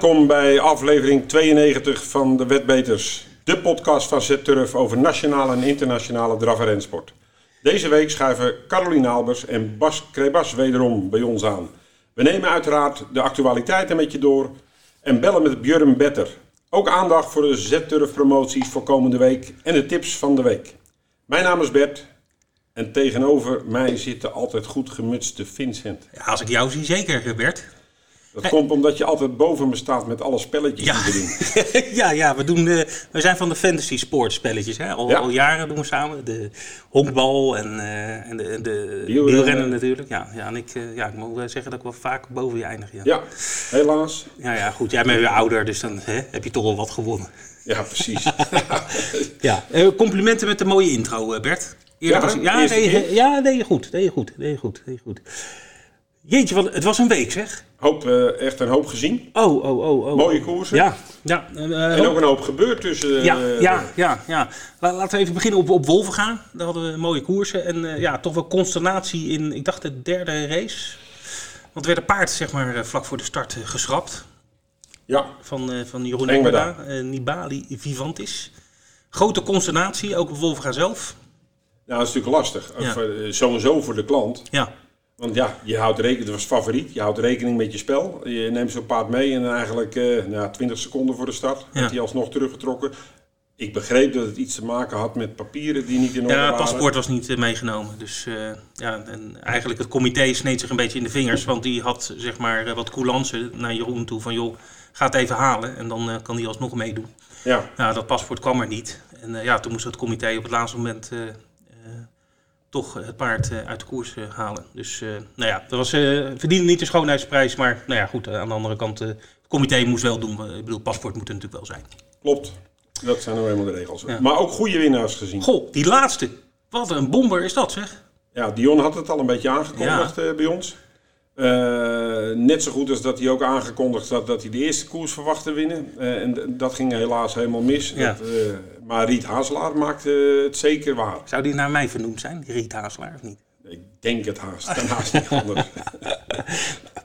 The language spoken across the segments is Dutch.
Welkom bij aflevering 92 van de Wetbeters. De podcast van Z-Turf over nationale en internationale draf- en rensport. Deze week schuiven Caroline Albers en Bas Krebas wederom bij ons aan. We nemen uiteraard de actualiteiten met je door en bellen met Björn Better. Ook aandacht voor de Z-Turf promoties voor komende week en de tips van de week. Mijn naam is Bert en tegenover mij zit de altijd goed gemutste Vincent. Ja, als ik jou zie, zeker, Bert. Dat komt omdat je altijd boven me staat met alle spelletjes Ja. die we doen. ja, ja we, doen, eh, we zijn van de fantasy sports spelletjes. Hè? Al, Ja. al jaren doen we samen. De honkbal en, eh, en de, de Wielrennen. natuurlijk. Ja, ja, en ik, eh, ja, ik moet zeggen dat ik wel vaak boven je eindig. Ja, ja. Ja, helaas. ja, goed. Jij bent weer ouder, dus dan hè, heb je toch wel wat gewonnen. Ja, precies. Ja. Complimenten met de mooie intro, Bert. Eerlijk Ja, was- ja, keer. ja, je goed. Je goed. Je goed. Deed je goed. Jeetje, wat, het was een week zeg. hoop, eh, echt een hoop gezien. Oh, oh, oh. oh. Mooie koersen. Ja, ja. eh, En ook een hoop gebeurd tussen. Ja, eh, ja, ja, ja. La- Laten we even beginnen op, op Wolven gaan. Daar hadden we mooie koersen. En eh, ja, toch wel consternatie in, ik dacht, de derde race. Want er werd een paard, zeg maar, eh, vlak voor de start eh, geschrapt. ja. Van, eh, van Jeroen Engberda. Eh, Nibali Vivantis. Grote consternatie, ook op Wolven gaan zelf. Nou, dat is natuurlijk lastig. Ja. Of, eh, sowieso voor de klant. Ja, Want ja, je houdt rekening, het was favoriet. Je houdt rekening met je spel. Je neemt zo'n paard mee en dan eigenlijk eh nou, 20 seconden voor de start Ja. werd hij alsnog teruggetrokken. Ik begreep dat het iets te maken had met papieren die niet in orde ja het waren. paspoort was niet eh, meegenomen. Dus eh, ja, en eigenlijk het comité sneed zich een beetje in de vingers. Want die had, zeg maar, eh, wat coulance naar Jeroen toe. Van, joh, ga het even halen. En dan kan hij alsnog meedoen. Ja, Nou, dat paspoort kwam er niet. En ja, toen moest het comité op het laatste moment toch het paard eh, uit de koers eh, halen. Dus eh, nou ja, dat was, verdiende niet de schoonheidsprijs. Maar nou ja, goed, aan de andere kant, het comité moest wel doen. Ik bedoel, paspoort moet er natuurlijk wel zijn. klopt. Dat zijn nou helemaal de regels. Ja. Maar ook goede winnaars gezien. Goh, die laatste. Wat een bomber is dat, zeg. Ja, Dion had het al een beetje aangekondigd bij ons. Eh, net zo goed als dat hij ook aangekondigd had dat hij de eerste koers verwacht te winnen. Eh, en dat ging helaas helemaal mis. Ja. Dat, eh, maar Riet Hazelaar maakte het zeker waar. Zou die naar mij vernoemd zijn, Riet Hazelaar, of niet? Ik denk het haast. Daarnaast niet anders.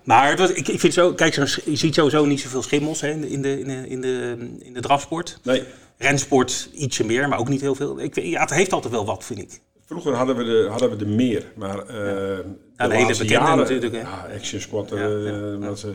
Maar het was, ik, ik vind zo, kijk, je ziet sowieso niet zoveel schimmels hè, in, de, in, de, in, de, in, de, drafsport. Nee, Rensport ietsje meer, maar ook niet heel veel. Ik, ja, het heeft altijd wel wat, vind ik. Vroeger hadden we de, hadden we de meer. Maar eh de, de hele bekende jaren, natuurlijk, hè. Ja, Action Squad. Ja, ja, ja. ze-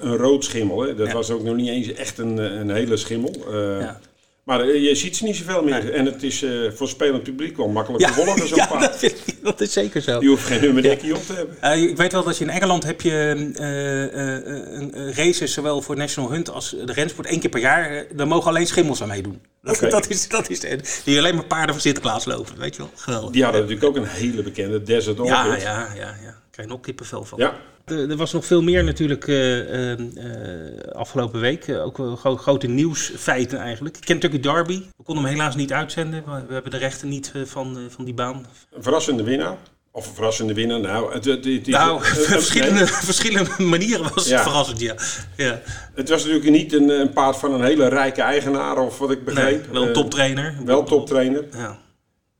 een, rood schimmel. Hè. Dat Ja. was ook nog niet eens echt een, een hele schimmel. Ja. Maar eh, je ziet ze niet zoveel meer. Nee. En het is eh, voor spelend publiek wel makkelijk te volgen. Zo'n ja paard. dat, vind ik- dat is zeker zo. Die hoeft geen nummerdekje op te hebben. Eh, ik weet wel dat je in Engeland heb je eh, eh, eh, een- een races, zowel voor National Hunt als de rensport, één keer per jaar. Daar mogen alleen schimmels aan meedoen. Dat, Oké. dat is, dat is die alleen maar paarden van Sinterklaas lopen, weet je wel. Geweldig. Die hadden natuurlijk ook een hele bekende Desert ja, Orbit. ja, ja, ja. Krijg je nog kippenvel van. Ja, Er, er was nog veel meer natuurlijk eh, eh, eh, afgelopen week. Eh, ook gro- grote nieuwsfeiten eigenlijk. Kentucky Derby. We konden hem helaas niet uitzenden. We, we hebben de rechten niet eh, van, eh, van die baan. een verrassende winnaar. Of een verrassende winnaar. Nou, het, het, het, Nou, verschillende, nee, verschillende manieren was het verrassend, ja. ja. het was natuurlijk niet een, een paard van een hele rijke eigenaar, of wat ik Nee, begreep. wel een Eh, toptrainer. wel toptrainer. Ja.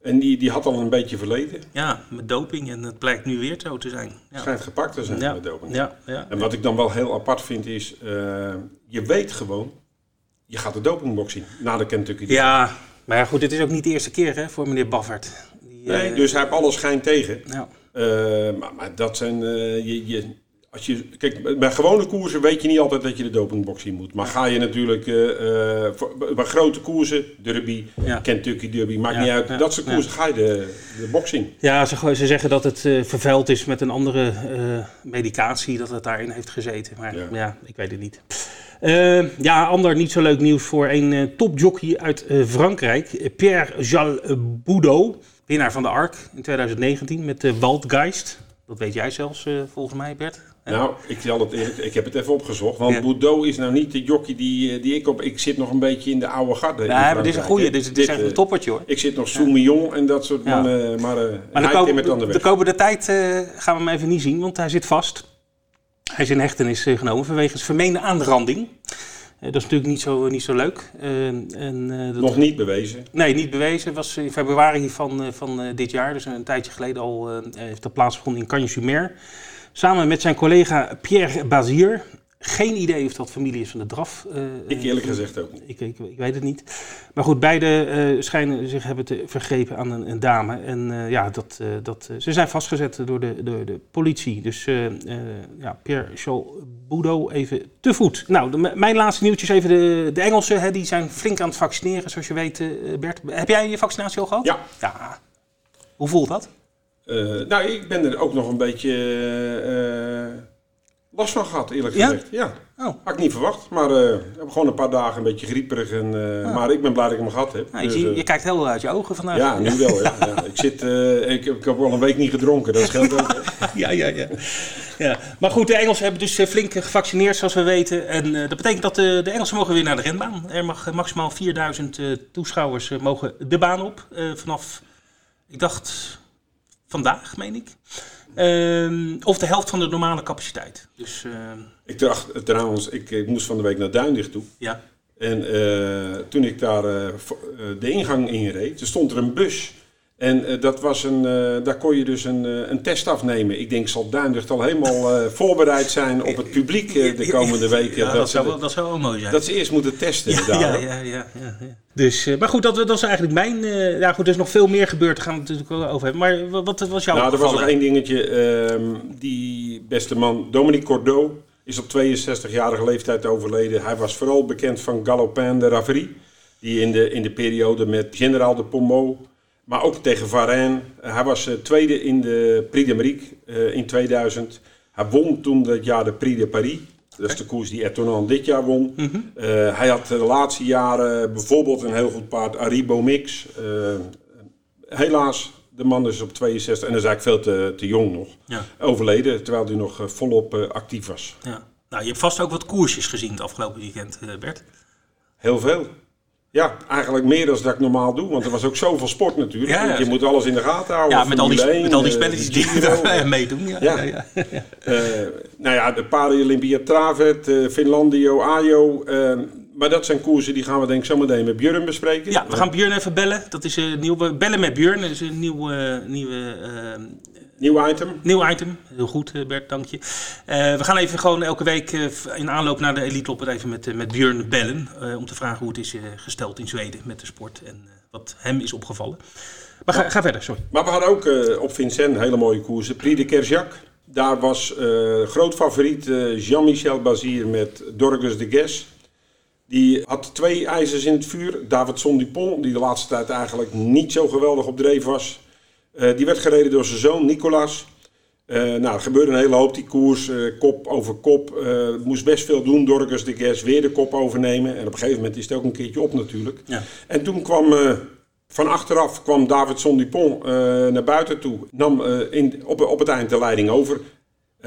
En die, die had al een beetje verleden. ja, met doping. En het blijkt nu weer zo te zijn. Ja, Schijnt gepakt te zijn ja, met doping. ja, ja. En wat ik dan wel heel apart vind is, eh, je weet gewoon, je gaat de dopingbox zien na de Kentucky ja, maar ja, goed, dit is ook niet de eerste keer hè, voor meneer Baffert. Die, Nee, eh, dus hij heeft alle schijn tegen. ja. Eh, maar, maar dat zijn, je, je, als je, kijk, bij gewone koersen weet je niet altijd dat je de dopingbox in moet. Maar ga je natuurlijk, eh, eh, voor- bij grote koersen, Derby, Ja. Kentucky Derby, maakt Ja, niet uit. ja, dat soort koersen ga je de, de box in. Ja, ze, ze zeggen dat het eh, vervuild is met een andere medicatie, dat het daarin heeft gezeten. Maar Ja. ja, ik weet het niet. Ja, ander niet zo leuk nieuws voor een eh, topjockey uit Frankrijk. Pierre Jalles Boudot, winnaar van de ARC in 2019 met de Waldgeist. Dat weet jij zelfs, volgens mij, Bert. Nou, ik, zal het eerlijk, ik heb het even opgezocht. Want Ja. Boudot is nou niet de jockey die, eh, die ik op... Ik zit nog een beetje in de oude garde. Nee, maar dit is een goeie. hè. Dit is, echt eh, een toppertje hoor. Ik zit nog Soumillon en dat soort mannen. Maar, eh Maar hij de, de de komende tijd eh, gaan we hem even niet zien, want hij zit vast. Hij is in hechtenis eh, genomen vanwege vermeende aanranding. Eh, dat is natuurlijk niet zo, niet zo leuk. Eh, en, eh, dat- Nog niet bewezen. Nee, niet bewezen. was in februari van, eh, van eh, dit jaar, dus een tijdje geleden al, eh, heeft dat plaatsgevonden in Cagnes-sur-Mer. Samen met zijn collega Pierre Bazier geen idee of dat familie is van de draf. eh, Ik eh, eerlijk gezegd ook ik, ik, ik weet het niet. Maar goed, beide eh, schijnen zich hebben te vergrepen aan een, een dame. En eh, ja, dat, eh, dat, eh, ze zijn vastgezet door de, door de politie. Dus eh, eh, ja, Pierre Charles Boudot even te voet. Nou, de- mijn laatste nieuwtjes even. De, de Engelsen, hè, die zijn flink aan het vaccineren, zoals je weet, eh, Bert. Heb jij je vaccinatie al gehad? Ja. ja. Hoe voelt dat? Eh, nou, ik ben er ook nog een beetje eh, last van gehad, eerlijk Ja? gezegd. Ja. Oh. Had ik niet verwacht, maar ik heb gewoon een paar dagen een beetje grieperig. En, eh, Maar ik ben blij dat ik hem gehad heb. Nou, je, Dus, zie- je kijkt heel uit je ogen vandaag. ja, nu wel. Ja. Ja, ik, zit, ik, ik heb al een week niet gedronken, dat scheelt ook. ja, ja, ja. ja. Maar goed, de Engelsen hebben dus flink gevaccineerd, zoals we weten. En dat betekent dat de, de Engelsen mogen weer naar de renbaan. Er mag maximaal 4000 eh, toeschouwers mogen de baan op. vanaf, ik dacht, vandaag, meen ik. Ehm, of de helft van de normale capaciteit. Dus ehm, Ik dacht eh, trouwens, ik, ik moest van de week naar Duindicht toe. ja. En eh, toen ik daar eh, de ingang in reed, er stond er een bus. En eh, dat was een, eh, daar kon je dus een, eh, een test afnemen. Ik denk, zal Duindicht al helemaal eh, voorbereid zijn op het publiek de komende weken. Ja, dat, ze, zou, wel- dat zou wel mooi zijn. dat ze eerst moeten testen. Ja, daar. ja, ja, ja, ja, ja. Dus, eh, maar goed, dat, dat is eigenlijk mijn. eh, ja, goed, er is nog veel meer gebeurd. Daar gaan we het natuurlijk wel over hebben. Maar wat, wat was jouw Nou, er was nog één dingetje. ehm, die beste man, Dominique Cordeau, is op 62-jarige leeftijd overleden. Hij was vooral bekend van Galopin de Raverie. Die in de, in de periode met General de Pomeau, maar ook tegen Varenne. eh, hij was eh, tweede in de Prix d'Amérique eh, in 2000. Hij won toen dat jaar de Prix de Paris. Dat is de koers die Etonan dit jaar won. Eh, hij had de laatste jaren bijvoorbeeld een heel goed paard, Aribo Mix. Helaas, de man is op 62 en dat is eigenlijk veel te, te jong nog. Ja. Overleden, terwijl hij nog volop actief was. Ja. Nou, je hebt vast ook wat koersjes gezien het afgelopen weekend, Bert. Heel veel. Ja, eigenlijk meer dan dat ik normaal doe, want er was ook zoveel sport natuurlijk. Ja, je moet alles in de gaten houden. Ja, met al die, Formule 1, met al die eh, spelletjes die daar meedoen. Ja, Ja. ja. Eh, nou ja, de Paralympië Travet, eh Finlandio, Ajo. maar dat zijn koersen die gaan we denk ik zo meteen met Björn bespreken. Ja, we gaan Björn even bellen. Dat is een nieuwe bellen met Björn. Dat is een nieuw, nieuwe, eh, Nieuw item. nieuw item. Heel goed, eh, Bert, dank je. Eh, we gaan even gewoon elke week eh, in aanloop naar de Elite Loppet even met, met Björn bellen. om te vragen hoe het is gesteld in Zweden met de sport en wat hem is opgevallen. Maar ga, ga verder, sorry. Maar we hadden ook op Vincennes hele mooie koersen. Prix de Kerjak. Daar was groot favoriet Jean-Michel Bazir met Dorgus de Ges. Die had twee ijzers in het vuur. Davidson Dupont, die de laatste tijd eigenlijk niet zo geweldig op dreef was. Eh, die werd gereden door zijn zoon Nicolas. Eh, nou, er gebeurde een hele hoop die koers, eh, kop over kop. Moest best veel doen. Dorcas de Ges weer de kop overnemen. En op een gegeven moment is het ook een keertje op natuurlijk. Ja. En toen kwam van achteraf kwam Davidson Dupont naar buiten toe. Nam in, op, op het eind de leiding over.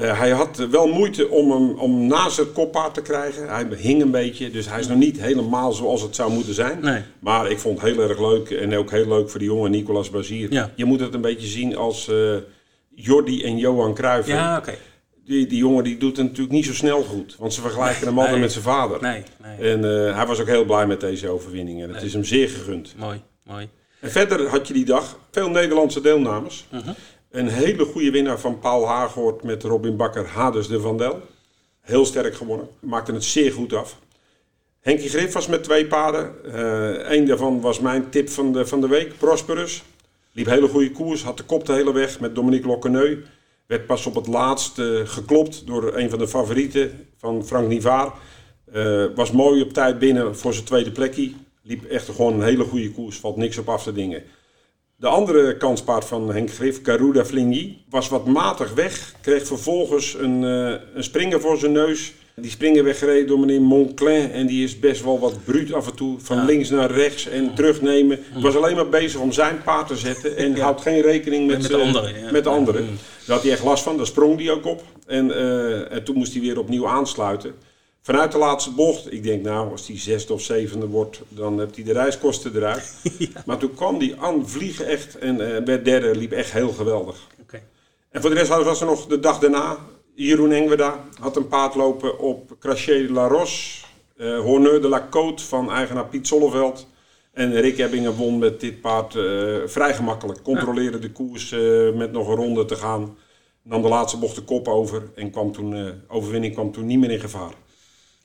Eh, hij had wel moeite om hem om naast het koppaard te krijgen. Hij hing een beetje, dus hij is nog niet helemaal zoals het zou moeten zijn. Nee. Maar ik vond het heel erg leuk en ook heel leuk voor die jongen Nicolas Bazier. Ja. Je moet het een beetje zien als eh, Jordi en Johan Cruijff. Ja. Die, die jongen die doet het natuurlijk niet zo snel goed, want ze vergelijken hem altijd nee. met zijn vader. Nee. En eh, hij was ook heel blij met deze overwinning en het is hem zeer gegund. Mooi, mooi. En verder had je die dag veel Nederlandse deelnemers. Mhm. Een hele goede winnaar van Paul Haaghoort met Robin Bakker, Hades de Vandel. Heel sterk gewonnen. Maakte het zeer goed af. Henkie Grif was met twee paarden. Eén daarvan was mijn tip van de, van de week, Prosperus. Liep hele goede koers, had de kop de hele weg met Dominique Lockeneu. Werd pas op het laatst eh, geklopt door een van de favorieten van Frank Nivaar. Eh, was mooi op tijd binnen voor zijn tweede plekje. Liep echt gewoon een hele goede koers, valt niks op af te dingen. De andere kanspaard van Henk Grif, Garuda Fligny, was wat matig weg. Kreeg vervolgens een, eh, een springer voor zijn neus. Die springer werd gereden door meneer Monclin. En die is best wel wat bruut af en toe. Van links naar rechts en terugnemen. Was alleen maar bezig om zijn paard te zetten. En houdt geen rekening met, Met de anderen, ja. Met de anderen. Daar had hij echt last van. Daar sprong hij ook op. En, eh, en toen moest hij weer opnieuw aansluiten. Vanuit de laatste bocht, ik denk nou, als die zesde of zevende wordt, dan heeft hij de reiskosten eruit. Maar toen kwam hij aan vliegen echt en eh, werd derde, liep echt heel geweldig. En voor de rest was er nog de dag daarna, Jeroen Engweda had een paard lopen op Crachet de la Roche, eh Honneur de la Côte van eigenaar Piet Zolleveld. En Rick Ebbingen won met dit paard eh, vrij gemakkelijk. Controleerde de koers met nog een ronde te gaan. Nam de laatste bocht de kop over en kwam toen, overwinning kwam toen niet meer in gevaar.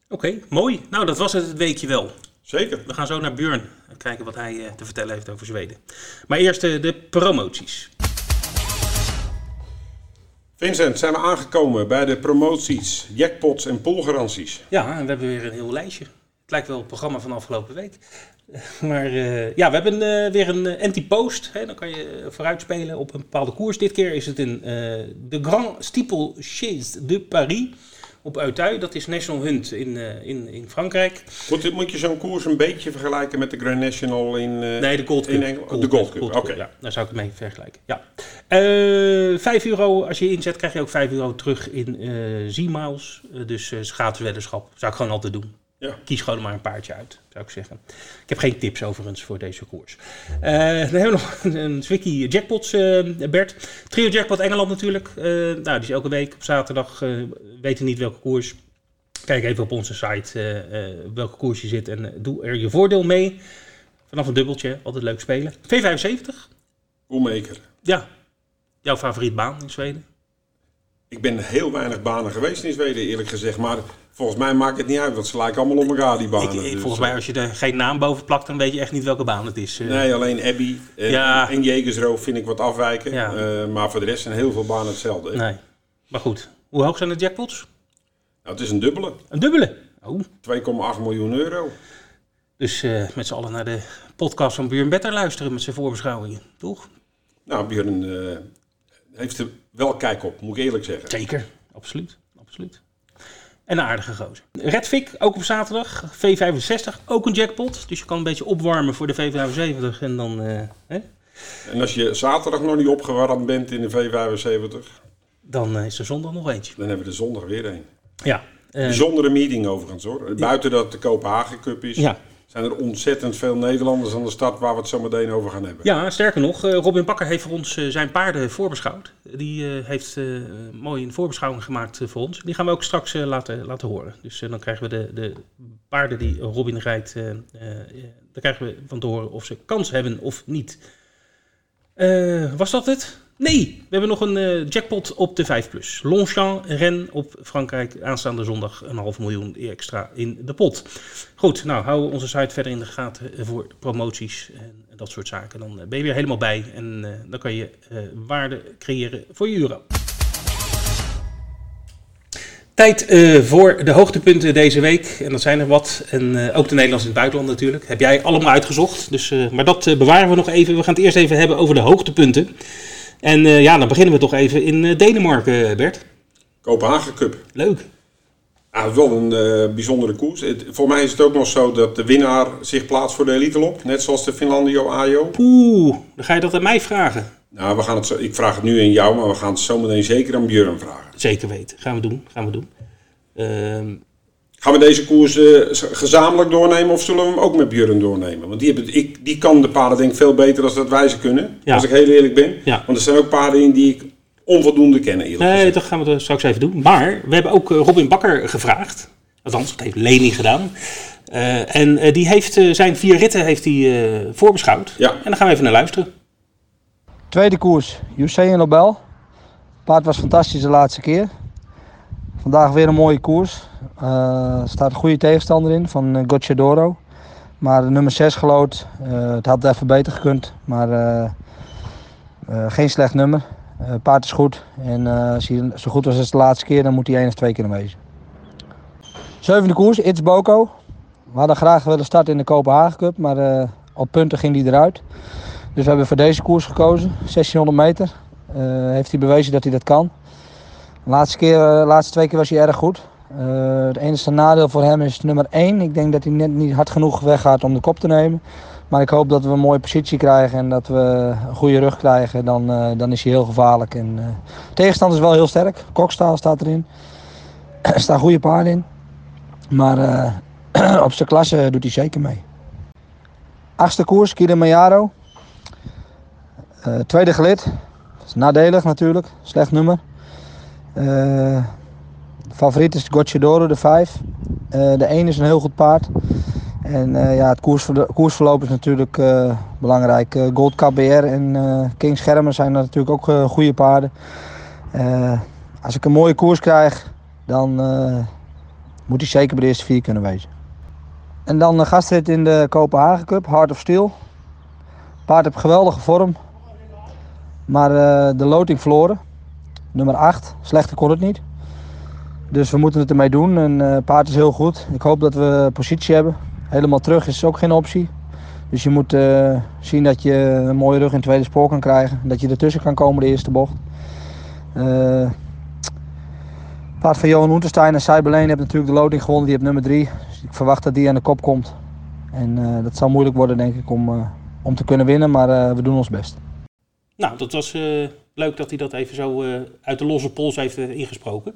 Oké, mooi. Nou, dat was het het weekje wel. Zeker. We gaan zo naar Björn en kijken wat hij eh, te vertellen heeft over Zweden. Maar eerst eh, de promoties. Vincent, zijn we aangekomen bij de promoties, jackpots en poolgaranties. Ja, en we hebben weer een heel lijstje. Het lijkt wel het programma van afgelopen week. Maar uh, ja, we hebben uh, weer een anti-post. Dan kan je vooruitspelen op een bepaalde koers. Dit keer is het in uh, de Grand Steeplechase de Paris op Uitui. Dat is National Hunt in, in, in Frankrijk. Moet, moet je zo'n koers een beetje vergelijken met de Grand National in Nee, de Gold Cup. In de Gold Cup, oké. Okay. Ja, daar zou ik het mee vergelijken. Ja. 5 euro, als je inzet, krijg je ook 5 euro terug in Z-miles. dus gratis weddenschap. Zou ik gewoon altijd doen. Ja. Kies gewoon maar een paardje uit, zou ik zeggen. Ik heb geen tips overigens voor deze koers. Uh, dan hebben we nog een, Zwicky Jackpots, uh, Bert. Trio Jackpot Engeland natuurlijk. Uh, nou, die is elke week op zaterdag. weten niet welke koers. Kijk even op onze site welke koers je zit en doe er je voordeel mee. Vanaf een dubbeltje, altijd leuk spelen. V75. Oemaker. Ja, jouw favoriet baan in Zweden? Ik ben heel weinig banen geweest in Zweden, eerlijk gezegd. Maar volgens mij maakt het niet uit, want ze lijken allemaal op elkaar, die banen. Ik, ik, dus, volgens mij, als je er geen naam boven plakt, dan weet je echt niet welke baan het is. Nee, alleen Abbey en, Ja. en Jegersroof vind ik wat afwijken. Ja. Eh, maar voor de rest zijn heel veel banen hetzelfde. hè. Nee. Maar goed, hoe hoog zijn de jackpots? Nou, het is een dubbele. 2,8 Een dubbele. Oh. miljoen euro. Dus eh, met z'n allen naar de podcast van Buren Better luisteren met zijn voorbeschouwingen, toch? Nou, Björn eh, heeft er wel kijk op, moet ik eerlijk zeggen. Zeker, absoluut. absoluut. En een aardige gozer. Red Vic, ook op zaterdag. V65, ook een jackpot. Dus je kan een beetje opwarmen voor de V75 en dan... eh, hè? En als je zaterdag nog niet opgewarmd bent in de V75, Dan eh, is er zondag nog eentje. dan hebben we de zondag weer een. Ja. eh, Bijzondere meeting overigens hoor. Buiten dat de Kopenhagen Cup is, ja. Zijn er ontzettend veel Nederlanders aan de start waar we het zo meteen over gaan hebben. Ja, sterker nog, eh, Robin Bakker heeft voor ons eh, zijn paarden voorbeschouwd. Die eh, heeft mooi een voorbeschouwing gemaakt voor ons. Die gaan we ook straks laten, laten horen. Dus dan krijgen we de, de paarden die Robin rijdt, dan krijgen we van te horen of ze kans hebben of niet. Was dat het? Nee, we hebben nog een eh, jackpot op de 5 plus. Longchamp Ren op Frankrijk aanstaande zondag een half miljoen extra in de pot. Goed, nou houden we onze site verder in de gaten eh, voor promoties en dat soort zaken. Dan eh, ben je weer helemaal bij en dan kan je waarde creëren voor je euro. Tijd voor de hoogtepunten deze week. En dat zijn er wat. En ook de Nederlanders in het buitenland natuurlijk. Heb jij allemaal uitgezocht. Dus, maar dat bewaren we nog even. We gaan het eerst even hebben over de hoogtepunten. En eh, ja, dan beginnen we toch even in eh, Denemarken, eh, Bert. Kopenhagen Cup. Leuk. Ja, wel een bijzondere koers. Het, voor mij is het ook nog zo dat de winnaar zich plaatst voor de elite lop. Net zoals de Finlandio Ajo. Oeh, dan ga je dat aan mij vragen. Nou, we gaan het zo, ik vraag het nu aan jou, maar we gaan het zo meteen zeker aan Björn vragen. Zeker weten. Gaan we doen. Gaan we doen. Ehm, Gaan we deze koers eh, gezamenlijk doornemen of zullen we hem ook met Björn doornemen? Want die, hebben, ik, die kan de paarden denk ik veel beter dan dat wij ze kunnen. Ja. Als ik heel eerlijk ben. Ja. Want er zijn ook paarden in die ik onvoldoende ken nee, gezegd. dat gaan we straks even doen. Maar we hebben ook eh, Robin Bakker gevraagd. Althans, dat heeft Leni gedaan. Eh, en die heeft zijn vier ritten heeft hij, eh, voorbeschouwd. Ja. En daar gaan we even naar luisteren. Tweede koers, Usain Nobel. Paard was fantastisch de laatste keer. Vandaag weer een mooie koers. Eh, Er staat een goede tegenstander in van uh, Gocciadoro. Maar nummer 6 gelood. Eh, het had even beter gekund. Maar eh, eh, geen slecht nummer. Eh, Het paard is goed. En eh, als hij zo goed was als de laatste keer, dan moet hij één of twee keer wezen. Zevende koers, It's Boko. We hadden graag willen starten in de Kopenhagen Cup. Maar eh, op punten ging hij eruit. Dus we hebben voor deze koers gekozen, 1600 meter. Eh, heeft hij bewezen dat hij dat kan. De laatste, keer, eh, laatste twee keer was hij erg goed. Eh, het enige nadeel voor hem is nummer 1. Ik denk dat hij net niet hard genoeg weggaat om de kop te nemen. Maar ik hoop dat we een mooie positie krijgen en dat we een goede rug krijgen. Dan, eh, dan is hij heel gevaarlijk. En, eh, tegenstander is wel heel sterk. Kokstaal staat erin. er staan goede paarden in. Maar op zijn klasse doet hij zeker mee. Achtste koers, Kilimanjaro. Tweede gelid. Dat is nadelig natuurlijk. Slecht nummer. Eh, favoriet is Gocciadoro, de 5. de 1 is een heel goed paard. En eh, ja, het koersver- koersverloop is natuurlijk eh, belangrijk. Eh, Gold KBR en eh King Schermer zijn natuurlijk ook eh, goede paarden. Eh, als ik een mooie koers krijg, dan, eh, moet hij zeker bij de eerste vier kunnen wezen. En dan de gastrit in de Kopenhagen Cup, Heart of Steel. Paard heeft geweldige vorm. Maar de loting verloren. Nummer 8. Slechter kon het niet. Dus we moeten het ermee doen. En uh, paard is heel goed. Ik hoop dat we positie hebben. Helemaal terug is ook geen optie. Dus je moet uh, zien dat je een mooie rug in het tweede spoor kan krijgen. Dat je ertussen kan komen de eerste bocht. Uh, paard van Johan Unterstein en Cyberleen heeft natuurlijk de loting gewonnen. Die heeft nummer 3. Dus ik verwacht dat die aan de kop komt. En dat zal moeilijk worden denk ik om, om te kunnen winnen. Maar we doen ons best. Nou, dat was leuk dat hij dat even zo uit de losse pols heeft ingesproken.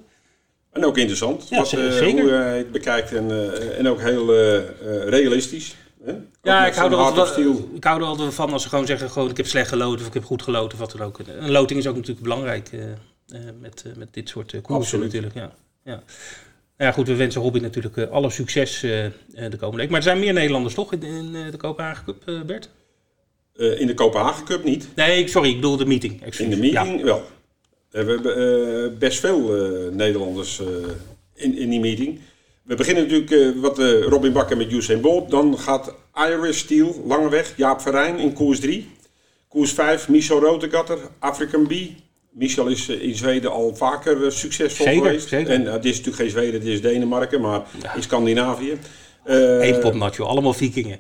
En ook interessant, ja, wat, uh, hoe hij het bekijkt en, uh, en ook heel uh, realistisch. Hè? Ja, ik hou, er altijd ik hou er altijd van als ze gewoon zeggen, gewoon, ik heb slecht geloten of ik heb goed geloten of wat dan ook. Een loting is ook natuurlijk belangrijk met, met dit soort koersen natuurlijk. Ja. Ja. ja, goed, we wensen Robin natuurlijk alle succes de komende week. Maar er zijn meer Nederlanders toch in, in de Kopenhagen Cup, Bert? In de Kopenhagen Cup niet. Nee, sorry, ik bedoel de meeting. In de meeting wel. We hebben best veel Nederlanders in, in die meeting. We beginnen natuurlijk uh, wat uh, Robin Bakker met Usain Bolt. Dan gaat Iris Steel, lange weg, Jaap Verijn in koers 3. Koers 5, Michel Rotegatter, African Bee. Michel is uh, in Zweden al vaker succesvol zeker, geweest. Zeker. En het is natuurlijk geen Zweden, het is Denemarken, maar ja. in Scandinavië. Eén popnatje, allemaal vikingen.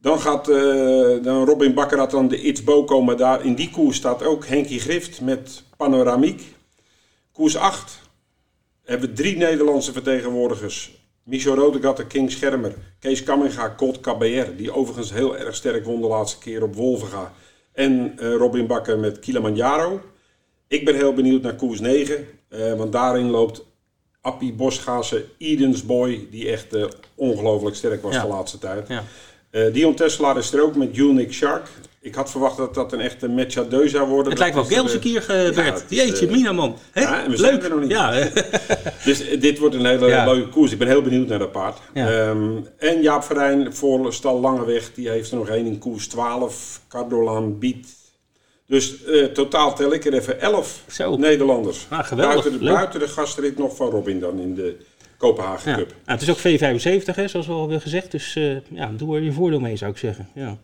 Dan gaat dan Robin Bakker had dan de It's Boko, maar daar in die koers staat ook Henkie Grift met Panoramiek. Koers 8 hebben we drie Nederlandse vertegenwoordigers. Michel Rodegatter, King Schermer, Kees Kamminga, Colt KBR, die overigens heel erg sterk won de laatste keer op Wolvenga. En uh, Robin Bakker met Kilimanjaro. Ik ben heel benieuwd naar koers 9, uh, want daarin loopt Appie Bosgase, Edens Boy, die echt uh, ongelooflijk sterk was ja. de laatste tijd. Ja. Dion Tesla is er ook met Unique Shark. Ik had verwacht dat dat een echte match à deux zou worden. Het lijkt wel Gelse kier, uh, Bert. Ja, Jeetje, uh, Mina man. Ja, we Leuk. er nog niet. Ja. dus dit wordt een hele ja. leuke koers. Ik ben heel benieuwd naar dat paard. Ja. Um, en Jaap Verijn voor Stal Langeweg. Die heeft er nog één in koers 12. Cardolan Beat. Dus uh, totaal tel ik er even 11 Zo. Nederlanders. Ah, geweldig. Buiten de, buiten de gastrit nog van Robin dan in de Kopenhagen. Cup. Ja, het is ook V75, hè, zoals we al hebben gezegd. Dus uh, ja, doe er je voordeel mee, zou ik zeggen. Ja.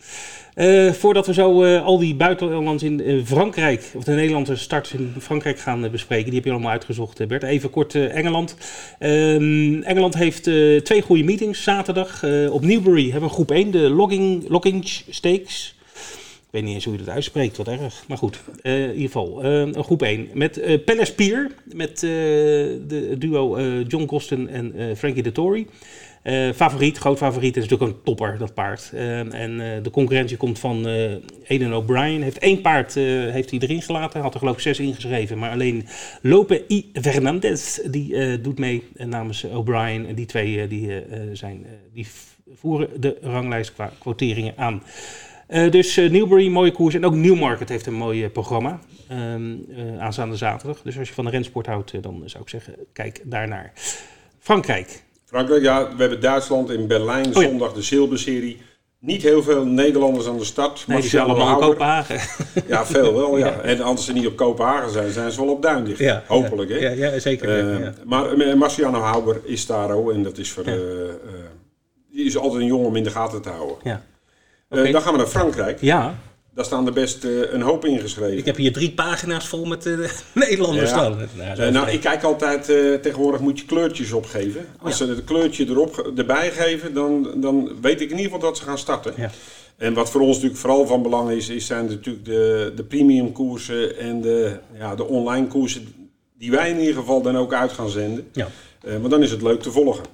Uh, voordat we zo uh, al die buitenlanders in Frankrijk, of de Nederlandse starts in Frankrijk gaan bespreken, die heb je allemaal uitgezocht, Bert. Even kort Engeland. Ehm, Engeland heeft twee goede meetings zaterdag. op Newbury hebben we groep 1, de Logging, Logging Stakes. Weet niet eens hoe je dat uitspreekt, wat erg. Maar goed, uh, in ieder geval, een groep 1. Met uh, Pier, met de duo John Coston en Frankie de Tory. favoriet, groot favoriet, is natuurlijk een topper, dat paard. en de concurrentie komt van Eden O'Brien. Heeft één paard heeft hij erin gelaten, had er geloof ik zes ingeschreven. Maar alleen Lope y Fernandez, die doet mee namens O'Brien. En die twee die, zijn, die voeren de ranglijst qua quoteringen aan. Uh, dus uh, Newbury, mooie koers. En ook Newmarket heeft een mooi uh, programma. Um, aanstaande zaterdag. Dus als je van de rensport houdt, dan zou ik zeggen, kijk daarnaar. Frankrijk. Frankrijk, ja. We hebben Duitsland in Berlijn. Oh, ja. Zondag de Zilberserie. Niet heel veel Nederlanders aan de start. Nee, die zijn allemaal op Kopenhagen. Ja, veel wel, ja. ja. En als ze niet op Kopenhagen zijn, zijn ze wel op Duindicht. Ja, Hopelijk, hè? Ja, ja zeker. Uh, maar Marciano Hauber is daar ook. En dat is voor... Die is altijd een jongen om in de gaten te houden. Ja. Okay. Uh, dan gaan we naar Frankrijk. Ja. Daar staan er best uh, een hoop ingeschreven. Ik heb hier drie pagina's vol met uh, Nederlanders ja. staan. Nou, nou ik kijk altijd, tegenwoordig moet je kleurtjes opgeven. Oh, Als ze het kleurtje erop, erbij geven, dan, dan weet ik in ieder geval dat ze gaan starten. Ja. En wat voor ons natuurlijk vooral van belang is, is zijn natuurlijk de, de premium koersen en de, ja, de online koersen die wij in ieder geval dan ook uit gaan zenden. Ja. want dan is het leuk te volgen.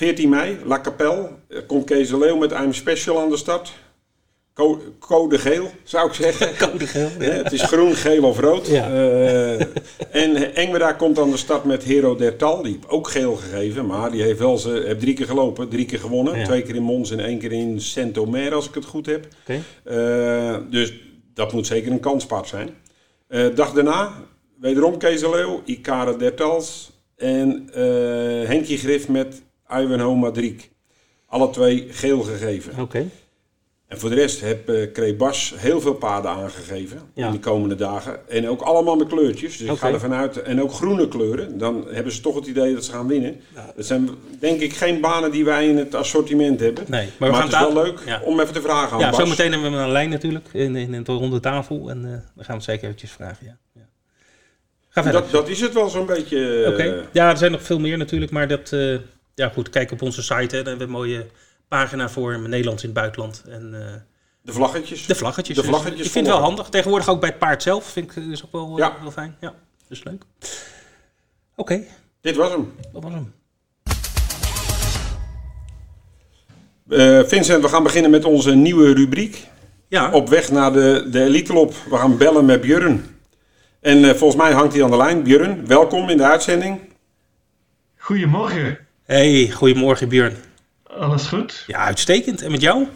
Ja. 14 mei, La Capelle. Komt Kees de Leeuw met I'm Special aan de start. Co code geel, zou ik zeggen. code geel, ja. Het is groen, geel of rood. Ja. Uh, en Engweda komt aan de start met Hero Dertal. Die heeft ook geel gegeven, maar die heeft wel ze, heeft drie keer gelopen, drie keer gewonnen. Ja. Twee keer in Mons en één keer in Saint-Omer, als ik het goed heb. Okay. Uh, dus dat moet zeker een kanspaard zijn. Uh, dag daarna, wederom Kees de Leeuw, Ikara Dertals en Henkie Grif met Ivanhoe Madriek. Alle twee geel gegeven. Oké. Okay. En voor de rest heb uh, Krebas heel veel paarden aangegeven Ja. in de komende dagen. En ook allemaal met kleurtjes. Dus ik ga ervan uit. En ook groene kleuren. Dan hebben ze toch het idee dat ze gaan winnen. Dat zijn denk ik geen banen die wij in het assortiment hebben. Nee, maar Maar, we gaan het is wel leuk Ja. om even te vragen aan Ja, Bas. zometeen hebben we de lijn natuurlijk, in, in, in de ronde tafel. En eh, dan gaan we het zeker eventjes vragen, ja. ja. Ga verder. Dat, dat is het wel zo'n beetje. Oké. eh, Ja, er zijn nog veel meer natuurlijk, maar dat... ja goed, kijk op onze site, hè, daar hebben we een mooie pagina voor Nederlands in het buitenland. En eh, de vlaggetjes. de vlaggetjes. De dus vlaggetjes ik vind het wel handig. Tegenwoordig ook bij het paard zelf, vind ik is ook wel, eh, Ja. wel fijn. Ja, dus leuk. Oké, Dit was hem. dat was hem. Eh, Vincent, we gaan beginnen met onze nieuwe rubriek. Ja, Op weg naar de, de Elite Lop. We gaan bellen met Björn. En eh, volgens mij hangt hij aan de lijn. Björn, welkom in de uitzending. Goedemorgen, hey, goedemorgen Björn. alles goed? Ja, uitstekend. En met jou?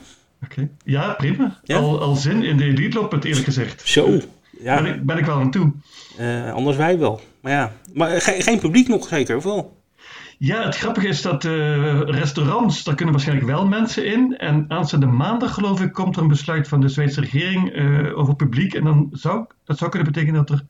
Oké. Ja, prima. Ja? Al, al zin in de elite het eerlijk gezegd. Zo. Ben, Ja, ik, ben ik wel aan toe. eh, anders wij wel. Maar ja, maar ge- geen publiek nog zeker, of wel? Ja, het grappige is dat eh, restaurants, daar kunnen waarschijnlijk wel mensen in. En aanstaande maandag, geloof ik, komt er een besluit van de Zweedse regering eh, over publiek. En dan zou, dat zou kunnen betekenen dat er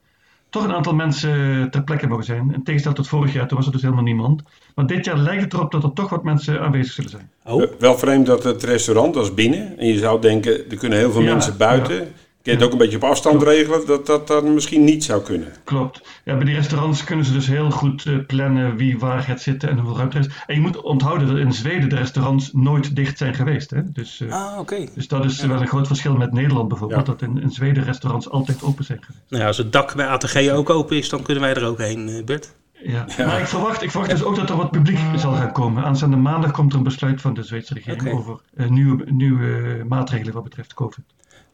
toch een aantal mensen ter plekke mogen zijn. In tegenstelling tot vorig jaar, toen was er dus helemaal niemand. Maar dit jaar lijkt het erop dat er toch wat mensen aanwezig zullen zijn. Oh, wel vreemd dat het restaurant, is binnen. En je zou denken, er kunnen heel veel Ja, mensen buiten. Je het ook een beetje op afstand regelen, dat dat dan misschien niet zou kunnen. Klopt. Ja, bij die restaurants kunnen ze dus heel goed eh, plannen wie waar gaat zitten en hoeveel ruimte er is. En je moet onthouden dat in Zweden de restaurants nooit dicht zijn geweest. Hè? Dus, eh, ah, oké. dus dat is wel een groot verschil met Nederland bijvoorbeeld. Ja. Dat in, in Zweden restaurants altijd open zijn geweest. Nou ja, als het dak bij ATG ook open is, dan kunnen wij er ook heen, eh, Bert. Ja. Maar ik verwacht, ik verwacht dus ook dat er wat publiek zal gaan komen. Aanstaande maandag komt er een besluit van de Zweedse regering over eh, nieuwe, nieuwe maatregelen wat betreft COVID.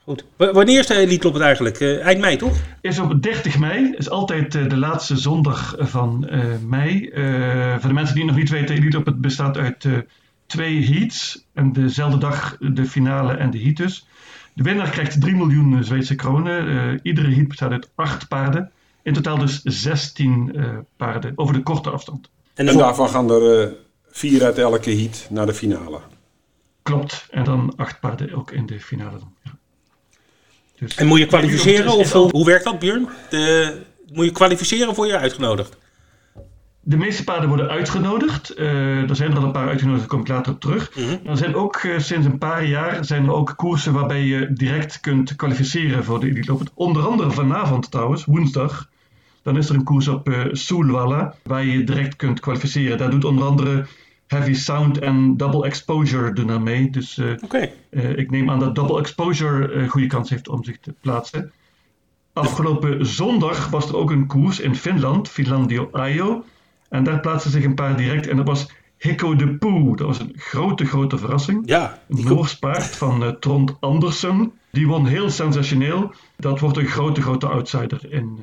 Goed. W- wanneer is de Elite eigenlijk? Eh, eind mei, toch? is op 30 mei, is altijd eh, de laatste zondag van eh, mei. Eh, voor de mensen die het nog niet weten, Elite het bestaat uit eh, twee heats. En dezelfde dag de finale en de heat dus. De winnaar krijgt 3 miljoen Zweedse kronen. Eh, iedere heat bestaat uit 8 paarden. In totaal dus 16 eh, paarden over de korte afstand. En, daarvan gaan er vier uit elke heat naar de finale. Klopt. En dan 8 paarden ook in de finale dan. Ja. Dus, en moet je kwalificeren? Of hoe, hoe werkt dat, Björn? De, moet je kwalificeren of word je uitgenodigd? De meeste paarden worden uitgenodigd. Eh, er zijn er al een paar uitgenodigd, daar kom ik later op terug. Mhm. Er zijn ook eh, sinds een paar jaar zijn er ook koersen waarbij je direct kunt kwalificeren voor de Elite Loop. Onder andere vanavond trouwens, woensdag. Dan is er een koers op eh Solvalla waar je direct kunt kwalificeren. Daar doet onder andere Heavy Sound en Double Exposure doen aan mee. Dus eh, eh, ik neem aan dat Double Exposure een goede kans heeft om zich te plaatsen. Afgelopen zondag was er ook een koers in Finland, Finlandio Ajo. En daar plaatste zich een paar direct. En dat was Hikko de Poe. Dat was een grote, grote verrassing. Ja. Een Noors paard van eh, Trond Andersen. Die won heel sensationeel. Dat wordt een grote, grote outsider in...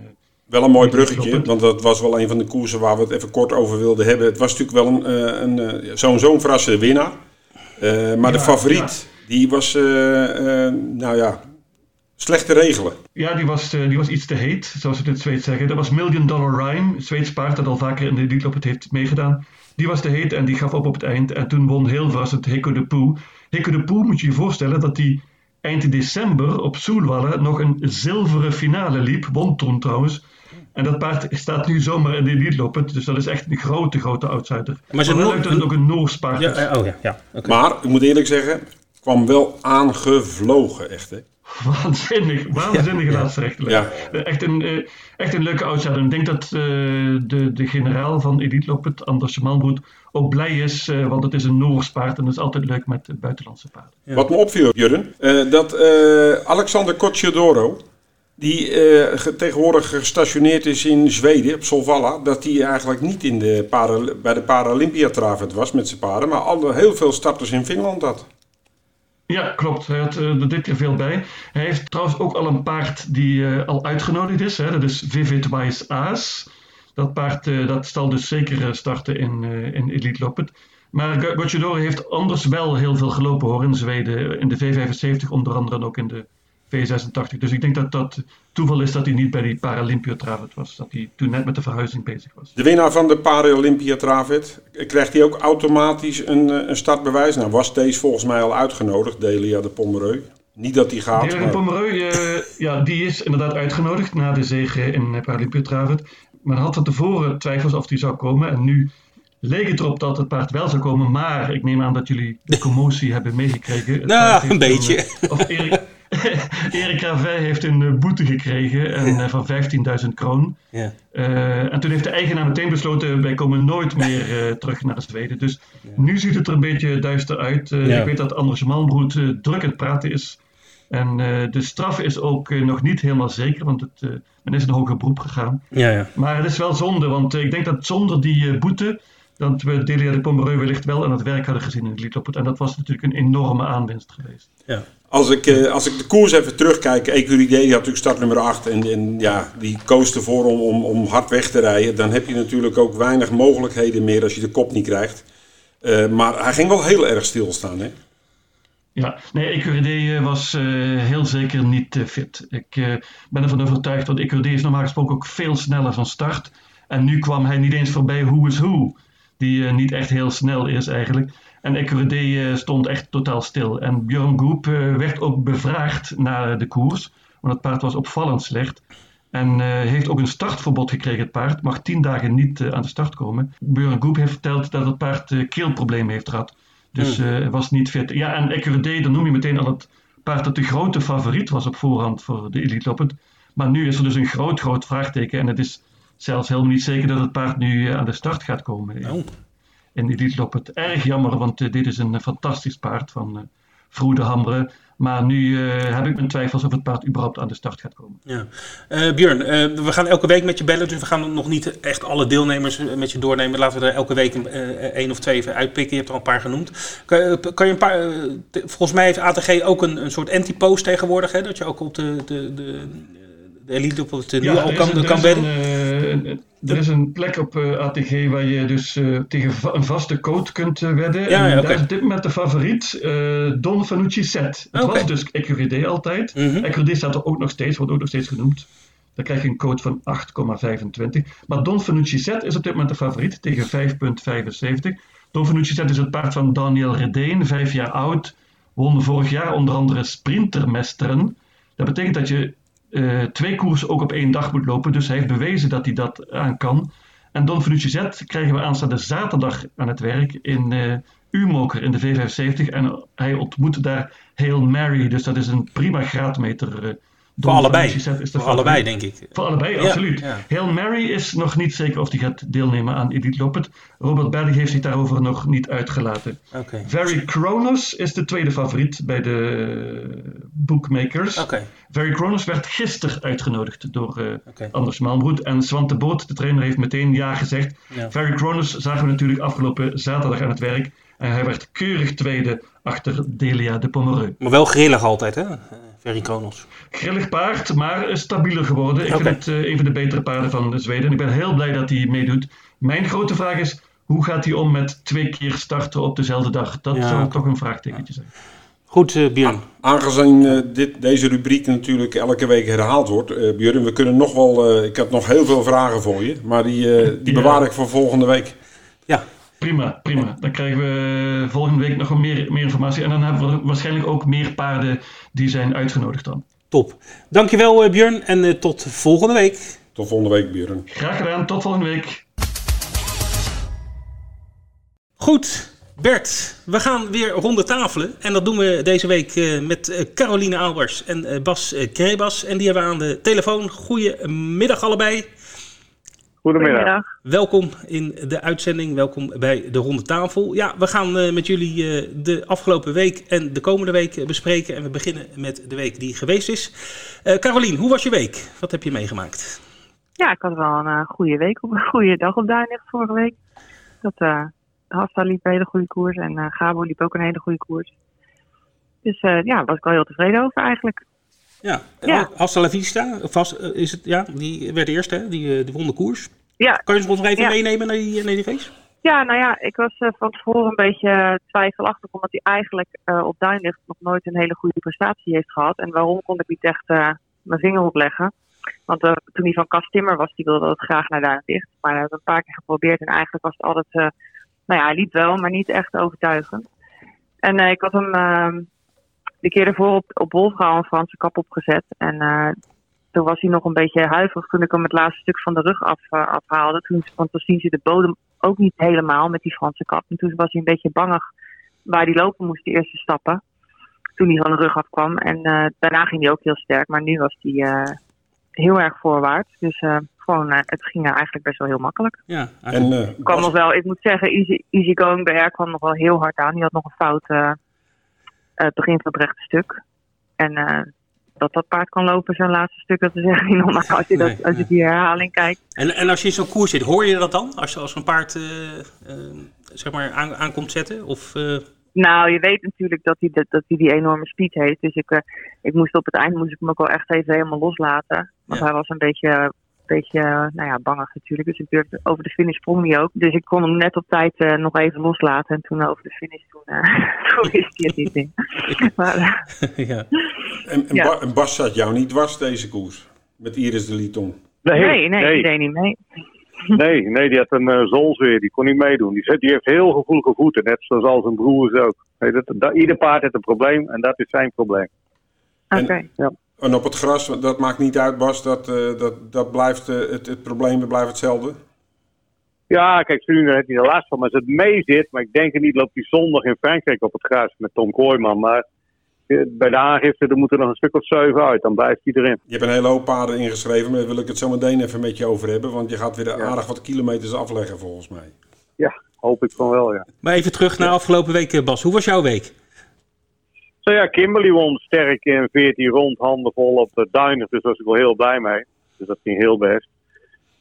Wel een mooi bruggetje, want dat was wel een van de koersen waar we het even kort over wilden hebben. Het was natuurlijk wel een, eh, een, eh, zo'n zo'n verrassende winnaar. Eh, maar de Ja, favoriet, die was, nou ja, slecht te regelen. Ja, die was, die was iets te heet, zoals ze het in het Zweeds zeggen. Dat was Million Dollar Rhyme, een Zweeds paard dat al vaker in de Elite Loop het heeft meegedaan. Die was te heet en die gaf op op het eind. En toen won heel verrassend Hikko de Poe. Hikko de Poe moet je je voorstellen dat hij eind december op Soelwallen nog een zilveren finale liep. Won toen trouwens. En dat paard staat nu zomaar in de Elite. Dus dat is echt een grote, grote outsider. Maar ze wel no- leuk dat het ook een Noors paard ja is. eh, oh ja, ja. Oké. Maar, ik moet eerlijk zeggen, kwam wel aangevlogen, echt hè. Waanzinnig, waanzinnige Ja. laatste. Ja. Echt, een, eh, echt een leuke outsider. Ik denk dat eh, de, de generaal van Elite Anders Malmroet, ook blij is, eh, want het is een Noors paard en dat is altijd leuk met buitenlandse paarden. Ja. Wat me opviel, Jurgen, eh, dat eh, Alexander Cocciadoro, die eh, ge- tegenwoordig gestationeerd is in Zweden, op Solvalla, dat hij eigenlijk niet in de bij de Paralympiatravet was met zijn paarden, maar al, heel veel starters in Finland had. Ja, klopt. Hij had eh, er dit keer veel bij. Hij heeft trouwens ook al een paard die eh, al uitgenodigd is. Hè. Dat is Vivid Wise Aas. Dat paard dat zal dus zeker starten in, in Elite Loppet. Maar Go- Gocciadoro heeft anders wel heel veel gelopen hoor in Zweden. In de V75 onder andere ook in de V86. Dus ik denk dat dat toeval is dat hij niet bij die Paralympië Travet was. Dat hij toen net met de verhuizing bezig was. De winnaar van de Paralympië Travet, krijgt hij ook automatisch een, een startbewijs? Nou was deze volgens mij al uitgenodigd, Delia de Pomereu. Niet dat hij gaat. Delia de Pomereu, ja, die is inderdaad uitgenodigd na de zege in Paralympië Travet. Maar had van tevoren twijfels of hij zou komen. En nu leek het erop dat het paard wel zou komen. Maar ik neem aan dat jullie de commotie hebben meegekregen. nou, een beetje. of Erik, Erik Ravet heeft een eh, boete gekregen en, ja. Eh, van 15.000 kroon. Ja. Uh, en toen heeft de eigenaar meteen besloten, wij komen nooit meer uh, terug naar Zweden. Dus ja. nu ziet het er een beetje duister uit. Uh, ik weet dat Anders Malmroet druk aan het praten is. En de straf is ook nog niet helemaal zeker, want het, men is in hoger beroep gegaan. Maar het is wel zonde, want ik denk dat zonder die boete dat we Delia de Pomereu wellicht wel aan het werk hadden gezien in het Liedloppet. En dat was natuurlijk een enorme aanwinst geweest. Ja. Als ik, uh, als ik de koers even terugkijk, Ecuride die had natuurlijk start nummer 8 en, ja, die koos ervoor om, om, hard weg te rijden. Dan heb je natuurlijk ook weinig mogelijkheden meer als je de kop niet krijgt. Uh, maar hij ging wel heel erg stilstaan, hè? Ja, nee, Ecuride was uh, heel zeker niet fit. Ik ben ervan overtuigd, want Ecuride is normaal gesproken ook veel sneller van start. En nu kwam hij niet eens voorbij hoe is hoe die niet echt heel snel is eigenlijk. En Ecuride uh, stond echt totaal stil. En Björn Goep uh, werd ook bevraagd na de koers, want het paard was opvallend slecht. En heeft ook een startverbod gekregen, het paard. Mag tien dagen niet aan de start komen. Björn Goep heeft verteld dat het paard keelproblemen heeft gehad. Dus hmm. was niet fit. Ja, en Ecuride, dan noem je meteen al het paard dat de grote favoriet was op voorhand voor de Elite Loppet. Maar nu is er dus een groot, groot vraagteken. En het is zelfs helemaal niet zeker dat het paard nu aan de start gaat komen. Oh. En dit loopt het erg jammer, want uh, dit is een fantastisch paard van uh, Vroede Hamre. Maar nu uh, heb ik mijn twijfels of het paard überhaupt aan de start gaat komen. Ja. Uh, Björn, uh, we gaan elke week met je bellen, dus we gaan nog niet echt alle deelnemers met je doornemen. Laten we er elke week één of twee even uitpikken. Je hebt er al een paar genoemd. Kan, kan je een paar, volgens mij heeft ATG ook een, een soort anti-post tegenwoordig, hè? dat je ook op de, de, de de elite op het nu al kan, kan wedden? er is een plek op uh, ATG waar je dus uh, tegen een vaste code kunt uh, wedden. Ja, en ja, daar is op dit moment de favoriet Don Fanucci Set. Het okay. was dus Ecuride altijd. Mm -hmm. Staat er ook nog steeds, wordt ook nog steeds genoemd. Dan krijg je een code van 8,25. Maar Don Fanucci Set is op dit moment de favoriet tegen 5,75. Don Fanucci Set is het paard van Daniel Redeen, vijf jaar oud. Won vorig jaar onder andere Sprintermesteren. Dat betekent dat je uh, twee koersen ook op één dag moet lopen. Dus hij heeft bewezen dat hij dat aan kan. En Don Fenucci Z krijgen we aanstaande zaterdag aan het werk in uh, in de V75. En hij ontmoet daar Hail Mary. Dus dat is een prima graadmeter uh, voor allebei. Voor allebei, denk ik. Voor allebei, absoluut. Ja, Hail Mary is nog niet zeker of hij gaat deelnemen aan Elite Loppet. Robert Berg heeft zich daarover nog niet uitgelaten. Okay. Very Kronos is de tweede favoriet bij de bookmakers. Okay. Very Kronos werd gisteren uitgenodigd door uh, okay. Anders Malmroet. En Swante Boot, de trainer, heeft meteen ja gezegd. Ja. Very Kronos zagen we natuurlijk afgelopen zaterdag aan het werk. En hij werd keurig tweede achter Delia de Pomereu. Maar wel grillig altijd, hè? Ferry Kronos. Grillig paard, maar stabieler geworden. Ik okay. vind het uh, een van de betere paarden van Zweden. Ik ben heel blij dat hij meedoet. Mijn grote vraag is, hoe gaat hij om met twee keer starten op dezelfde dag? Dat ja. zou toch een vraagtekentje zijn. Goed, uh, Björn. Aangezien uh, dit, deze rubriek natuurlijk elke week herhaald wordt, uh, Björn, we kunnen nog wel. ik heb nog heel veel vragen voor je, maar die, die bewaar ik voor volgende week. Ja, Prima, prima. Dan krijgen we volgende week nog meer, meer informatie. En dan hebben we waarschijnlijk ook meer paarden die zijn uitgenodigd dan. Top. Dankjewel uh, Björn en uh, tot volgende week. Tot volgende week Björn. Graag gedaan, tot volgende week. Goed, Bert, we gaan weer ronde tafelen. En dat doen we deze week uh, met Caroline Albers en Bas Krebas. En die hebben we aan de telefoon. Goedemiddag allebei. Goedemiddag. Welkom in de uitzending, welkom bij de Ronde Tafel. Ja, we gaan uh, met jullie uh, de afgelopen week en de komende week bespreken. En we beginnen met de week die geweest is. Uh, Carolien, hoe was je week? Wat heb je meegemaakt? Ja, ik had wel een goede week, op een goede dag op Duinecht vorige week. Dat, Hasta liep een hele goede koers en Gabo liep ook een hele goede koers. Dus ja, daar was ik wel heel tevreden over eigenlijk. Ja, ja. Hasta la Vista, vast, is het, ja, die werd eerst, hè? Die, die won de koers. Ja. Kan je ons nog even ja. meenemen naar die, naar die race? Ja, nou ja, ik was uh, van tevoren een beetje twijfelachtig, omdat hij eigenlijk uh, op Duinlicht nog nooit een hele goede prestatie heeft gehad. En waarom kon ik niet echt uh, mijn vinger opleggen? Want toen hij van Kast Timmer was, die wilde het graag naar Duinlicht. Maar hij heeft een paar keer geprobeerd en eigenlijk was het altijd, nou ja, hij liep wel, maar niet echt overtuigend. En ik had hem de keer ervoor op, op Wolfgauw een Franse kap opgezet. En toen was hij nog een beetje huiverig toen ik hem het laatste stuk van de rug af, uh, afhaalde. Toen, want toen zien ze de bodem ook niet helemaal met die Franse kap. En toen was hij een beetje bangig waar hij lopen moest, die eerste stappen. Toen hij van de rug afkwam. En uh, daarna ging hij ook heel sterk. Maar nu was hij uh, heel erg voorwaarts. Dus gewoon, het ging eigenlijk best wel heel makkelijk. Ja, en, kwam nog wel, ik moet zeggen, Easy, easy Going BR kwam nog wel heel hard aan. Die had nog een fout het begin van het rechte stuk. En dat dat paard kan lopen, zo'n laatste stuk, dat is echt niet normaal als je, dat, als je die herhaling kijkt. En, en als je in zo'n koers zit, hoor je dat dan? Als, als een paard uh, uh, zeg maar aan, aan komt zetten? Of. Nou, je weet natuurlijk dat hij, dat, dat hij die enorme speed heeft. Dus ik, ik moest op het eind moest ik hem ook wel echt even helemaal loslaten. Want ja. hij was een beetje beetje nou ja, bangig natuurlijk. Dus ik durfde, over de finish sprong hij ook. Dus ik kon hem net op tijd uh, nog even loslaten. En toen over de finish, toen, uh, toen wist hij het niet in. maar, ja. En, en, ja. Ba en, Bas zat jou niet dwars deze koers? Met Iris de Liton? Nee, nee, nee, nee. die deed niet mee. Nee, nee, die had een uh, zolzweer, die kon niet meedoen. Die, die heeft heel gevoelige voeten, net zoals zijn broers ook. Nee, dat, dat, ieder paard heeft een probleem en dat is zijn probleem. Oké. Okay. Ja. En op het gras, dat maakt niet uit, Bas, dat, uh, dat, dat blijft, uh, het, het probleem blijft hetzelfde? Ja, kijk, nu heeft hij er last van. Maar als het mee zit, maar ik denk er niet, loopt hij zondag in Frankrijk op het gras met Tom Kooijman. Maar uh, bij de aangifte, er moeten nog een stuk of zeven uit, dan blijft hij erin. Je hebt een hele hoop paarden ingeschreven, maar daar wil ik het zo meteen even met je over hebben. Want je gaat weer ja. aardig wat kilometers afleggen, volgens mij. Ja, hoop ik van wel, ja. Maar even terug naar afgelopen week, Bas. Hoe was jouw week? Zo ja, Kimberly won sterk in 14 rond, handen vol op de duinen. Dus daar was ik wel heel blij mee. Dus dat ging heel best.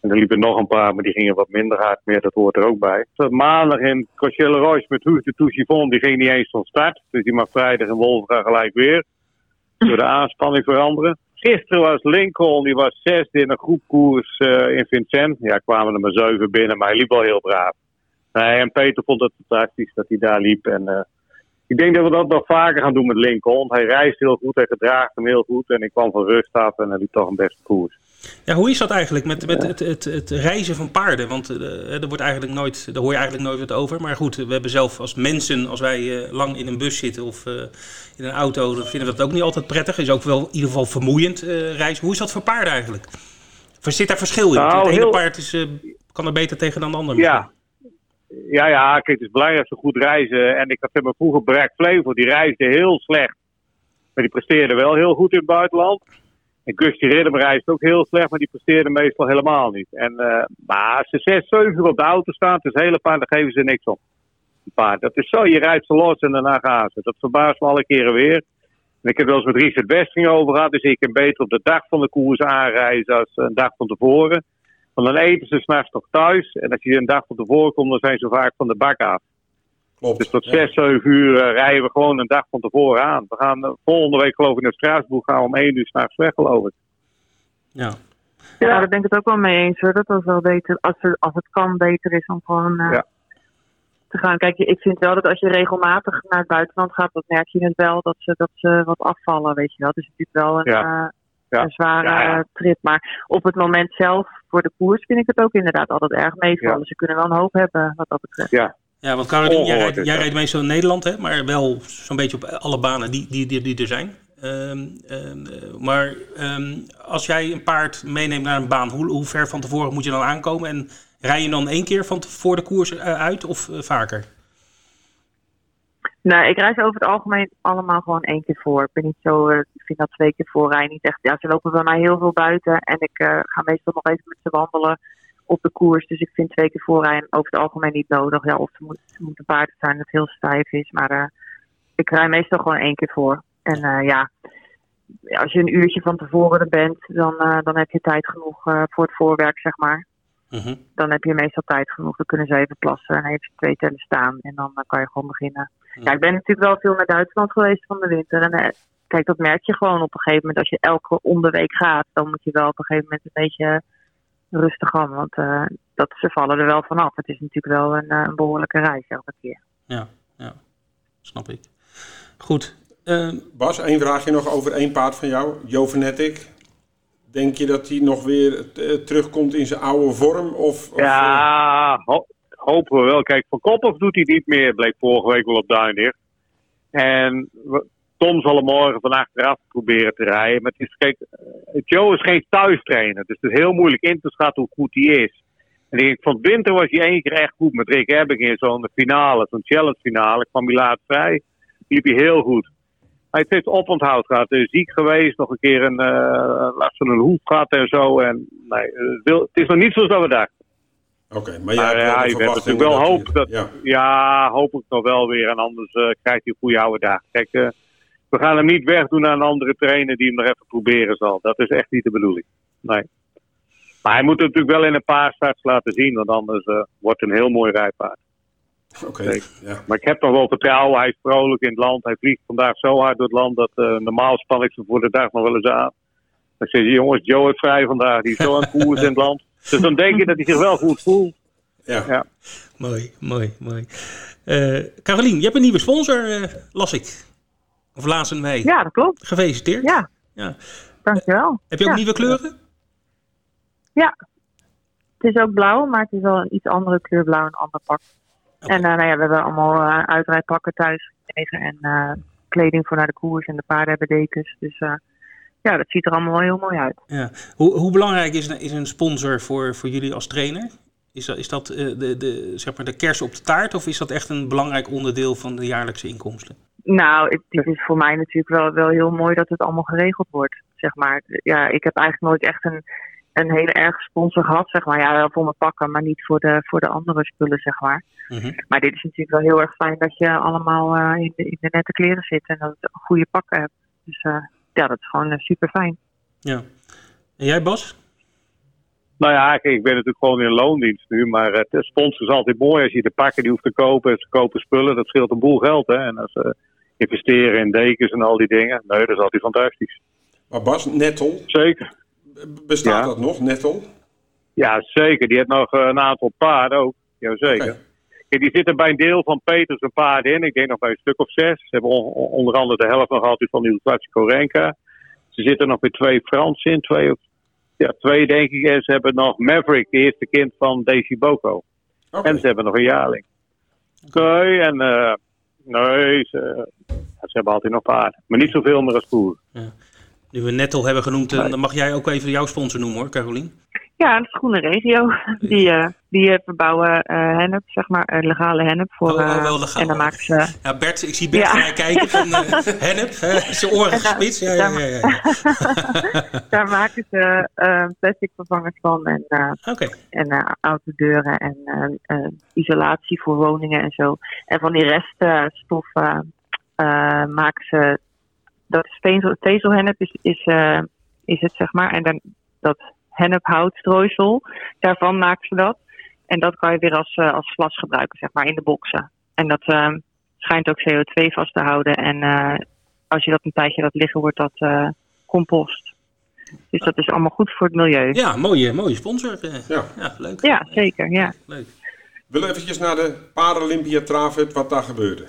En er liepen nog een paar, maar die gingen wat minder hard. meer. dat hoort er ook bij. Maandag in Coachella Royce met Huug de Touchifon, die ging niet eens van start. Dus die mag vrijdag in Wolfga gelijk weer. Door de aanspanning veranderen. Gisteren was Lincoln, die was zesde in een groepkoers uh, in Vincent. Ja, kwamen er maar zeven binnen, maar hij liep wel heel braaf. Nee, en Peter vond het fantastisch dat hij daar liep. En uh, ik denk dat we dat nog vaker gaan doen met Lincoln. Hij reist heel goed, hij gedraagt hem heel goed. En ik kwam van rust af en hij liep toch een beste koers. Ja, hoe is dat eigenlijk met, met het, het, het reizen van paarden? Want uh, er wordt eigenlijk nooit, daar hoor je eigenlijk nooit wat over. Maar goed, we hebben zelf als mensen, als wij uh, lang in een bus zitten of uh, in een auto, dan vinden we dat ook niet altijd prettig. Is ook wel in ieder geval vermoeiend reizen. Hoe is dat voor paarden eigenlijk? Zit daar verschil in? Nou, het ene heel... paard is, kan er beter tegen dan de ander. Ja. Ja, ja, kijk, het is belangrijk dat ze goed reizen. En ik had me vroeger Brek Flevo, die reisde heel slecht. Maar die presteerde wel heel goed in het buitenland. En Gusty Ridder reist ook heel slecht, maar die presteerde meestal helemaal niet. En, uh, maar als ze 6, 7 uur op de auto staan, het is hele paard, dan geven ze niks om. Paard. Dat is zo, je rijdt ze los en daarna gaan ze. Dat verbaast me alle keren weer. En ik heb wel eens met Richard Westing over gehad, dus ik kan beter op de dag van de koers aanreizen als een dag van tevoren. Want dan eten ze s'nachts nog thuis. En als je een dag van tevoren komt, dan zijn ze vaak van de bak af. Klopt. Dus tot 6, 7 uur uh, rijden we gewoon een dag van tevoren aan. We gaan uh, volgende week geloof ik naar Straatsburg gaan om 1 uur s'nachts weg geloof ik. Ja. Ja, daar ben ik het ook wel mee eens hoor. Dat het wel beter, als, er, als het kan, beter is om gewoon uh, ja. te gaan. Kijk, ik vind wel dat als je regelmatig naar het buitenland gaat, dan merk je het wel dat ze, dat ze wat afvallen, weet je wel. Het is natuurlijk wel een, ja. Ja. een zware ja, trip. Maar op het moment zelf, voor de koers, vind ik het ook inderdaad altijd erg meevallen. Ze kunnen wel een hoop hebben wat dat betreft. Ja, ja, want Caroline, jij, rijdt, jij rijdt meestal in Nederland, hè? maar wel zo'n beetje op alle banen die, die, die, die er zijn. Um, um, maar um, als jij een paard meeneemt naar een baan, hoe, hoe ver van tevoren moet je dan aankomen? En rij je dan één keer van voor de koers uh, uit of uh, vaker? Nou, ik reis over het algemeen allemaal gewoon één keer voor. Ik ben niet zo, uh, ik vind dat twee keer voorrijden niet echt. Ja, ze lopen bij mij heel veel buiten en ik ga meestal nog even met ze wandelen op de koers. Dus ik vind twee keer voorrijden over het algemeen niet nodig. Ja, of ze moet, ze moet een paard zijn dat heel stijf is. Maar uh, ik rij meestal gewoon één keer voor. En ja, als je een uurtje van tevoren er bent, dan, dan heb je tijd genoeg voor het voorwerk, zeg maar. Uh -huh. Dan heb je meestal tijd genoeg. Dan kunnen ze even plassen en even twee tellen staan. En dan kan je gewoon beginnen. Ja, ik ben natuurlijk wel veel naar Duitsland geweest van de winter. En kijk, dat merk je gewoon op een gegeven moment. Als je elke onderweek gaat, dan moet je wel op een gegeven moment een beetje rustig aan. Want uh, dat, ze vallen er wel vanaf. Het is natuurlijk wel een, een behoorlijke reis elke keer. Ja, ja, snap ik. Goed. Uh, Bas, één vraagje nog over één paard van jou, Jovenetic. Denk je dat hij nog weer uh, terugkomt in zijn oude vorm? Of, of ja, ho hopen we wel. Kijk, Van Koppels doet hij niet meer, bleek vorige week wel op Duindicht. En Tom zal hem morgen van achteraf proberen te rijden. Maar het is, kijk, Joe is geen thuistrainer. Dus het is heel moeilijk in te schatten hoe goed hij is. En ik, van winter was hij één keer echt goed met Rick Ebbing in zo'n finale, zo'n challenge finale. kwam hij vrij, liep hij heel goed. Hij heeft oponthoud gehad, hij ziek geweest, nog een keer een uh, een hoef gehad en zo. En nee, het is nog niet zoals dat we dachten. Oké, okay, maar, maar ja, je hebt natuurlijk wel hoop. Dat, ja. ja. hoop ik nog wel weer. En anders uh, krijgt hij een goede oude dag. Kijk, uh, we gaan hem niet wegdoen naar een andere trainer die hem nog even proberen zal. Dat is echt niet de bedoeling. Nee. Maar hij moet het natuurlijk wel in een paar starts laten zien, want anders uh, wordt het een heel mooi rijpaard. Oké. Okay, ja. Maar ik heb nog wel vertrouwen. Hij is vrolijk in het land. Hij vliegt vandaag zo hard door het land dat normaal span ik ze voor de dag nog wel eens aan. Dan zeg je, jongens, Joe is vrij vandaag. Die is zo aan het koers in het land. Dus dan denk je dat hij zich wel goed voelt. Ja. ja. Mooi, mooi, mooi. Uh, Carolien, je hebt een nieuwe sponsor, uh, las ik. Of lazen mee. Ja, dat klopt. Gefeliciteerd. Ja. ja. Dankjewel. Uh, heb je ook ja. nieuwe kleuren? Ja. Het is ook blauw, maar het is wel een iets andere kleur blauw, een ander pak. Okay. En nou ja, we hebben allemaal uitrijpakken thuis gekregen en kleding voor naar de koers en de paarden hebben dekens. Dus ja, dat ziet er allemaal wel heel mooi uit. Ja. Hoe, hoe belangrijk is een, is een sponsor voor, voor jullie als trainer? Is dat, is dat uh, de, de, zeg maar de kers op de taart of is dat echt een belangrijk onderdeel van de jaarlijkse inkomsten? Nou, het, het is voor mij natuurlijk wel, wel heel mooi dat het allemaal geregeld wordt. Zeg maar. Ja, ik heb eigenlijk nooit echt een, een hele erg sponsor gehad, zeg maar. Ja, wel voor mijn pakken, maar niet voor de, voor de andere spullen, zeg maar. Mm -hmm. Maar dit is natuurlijk wel heel erg fijn dat je allemaal uh, in, de, in de nette kleren zit en dat je goede pakken hebt. Dus uh, ja, dat is gewoon uh, super fijn. Ja. En jij, Bas? Nou ja, ik ben natuurlijk gewoon in loondienst nu, maar het sponsor is altijd mooi als je de pakken die hoeft te kopen. Ze kopen spullen, dat scheelt een boel geld. Hè? En als ze investeren in dekens en al die dingen, nee, dat is altijd fantastisch. Maar Bas, Nettel? Zeker. Bestaat ja. dat nog, Nettel? Ja, zeker. Die heeft nog een aantal paarden ook. Jazeker. Okay. Die zitten bij een deel van Peters een paarden in. Ik denk nog bij een stuk of zes. Ze hebben on onder andere de helft nog altijd van die Classico Renka. Ze zitten nog bij twee Fransen in, twee of ja, twee denk ik. En ze hebben nog Maverick, de eerste kind van Daisy Boko. Okay. En ze hebben nog een jaarling. Nee, en uh, nee, ze, ze, hebben altijd nog paarden. Maar niet zoveel meer als Poer. Ja. Nu we Nettel hebben genoemd, dan mag jij ook even jouw sponsor noemen hoor, Carolien. Ja, de Groene Regio. Die, uh, die verbouwen uh, hennep, zeg maar, legale hennep. Voor, oh, oh, wel legaal. En dan maken ze... Ja, Bert, ik zie Bert ja. naar kijken van hennep, zijn oren gespitst. Ja, ja, ja, ja, daar maken ze plastic vervangers van en, okay. en autodeuren en isolatie voor woningen en zo. En van die reststoffen maken ze... Dat vezel, vezelhennep is, is, is het, zeg maar. En dan dat hennephoutstrooisel. Daarvan maken ze dat. En dat kan je weer als, uh, als vlas gebruiken, zeg maar, in de boxen. En dat uh, schijnt ook CO2 vast te houden. En uh, als je dat een tijdje laat liggen, wordt dat compost. Dus dat is allemaal goed voor het milieu. Ja, mooie, mooie sponsor. Ja. ja, leuk. Ja, zeker. Ja. Leuk. We willen eventjes naar de Paralympia Travert, wat daar gebeurde.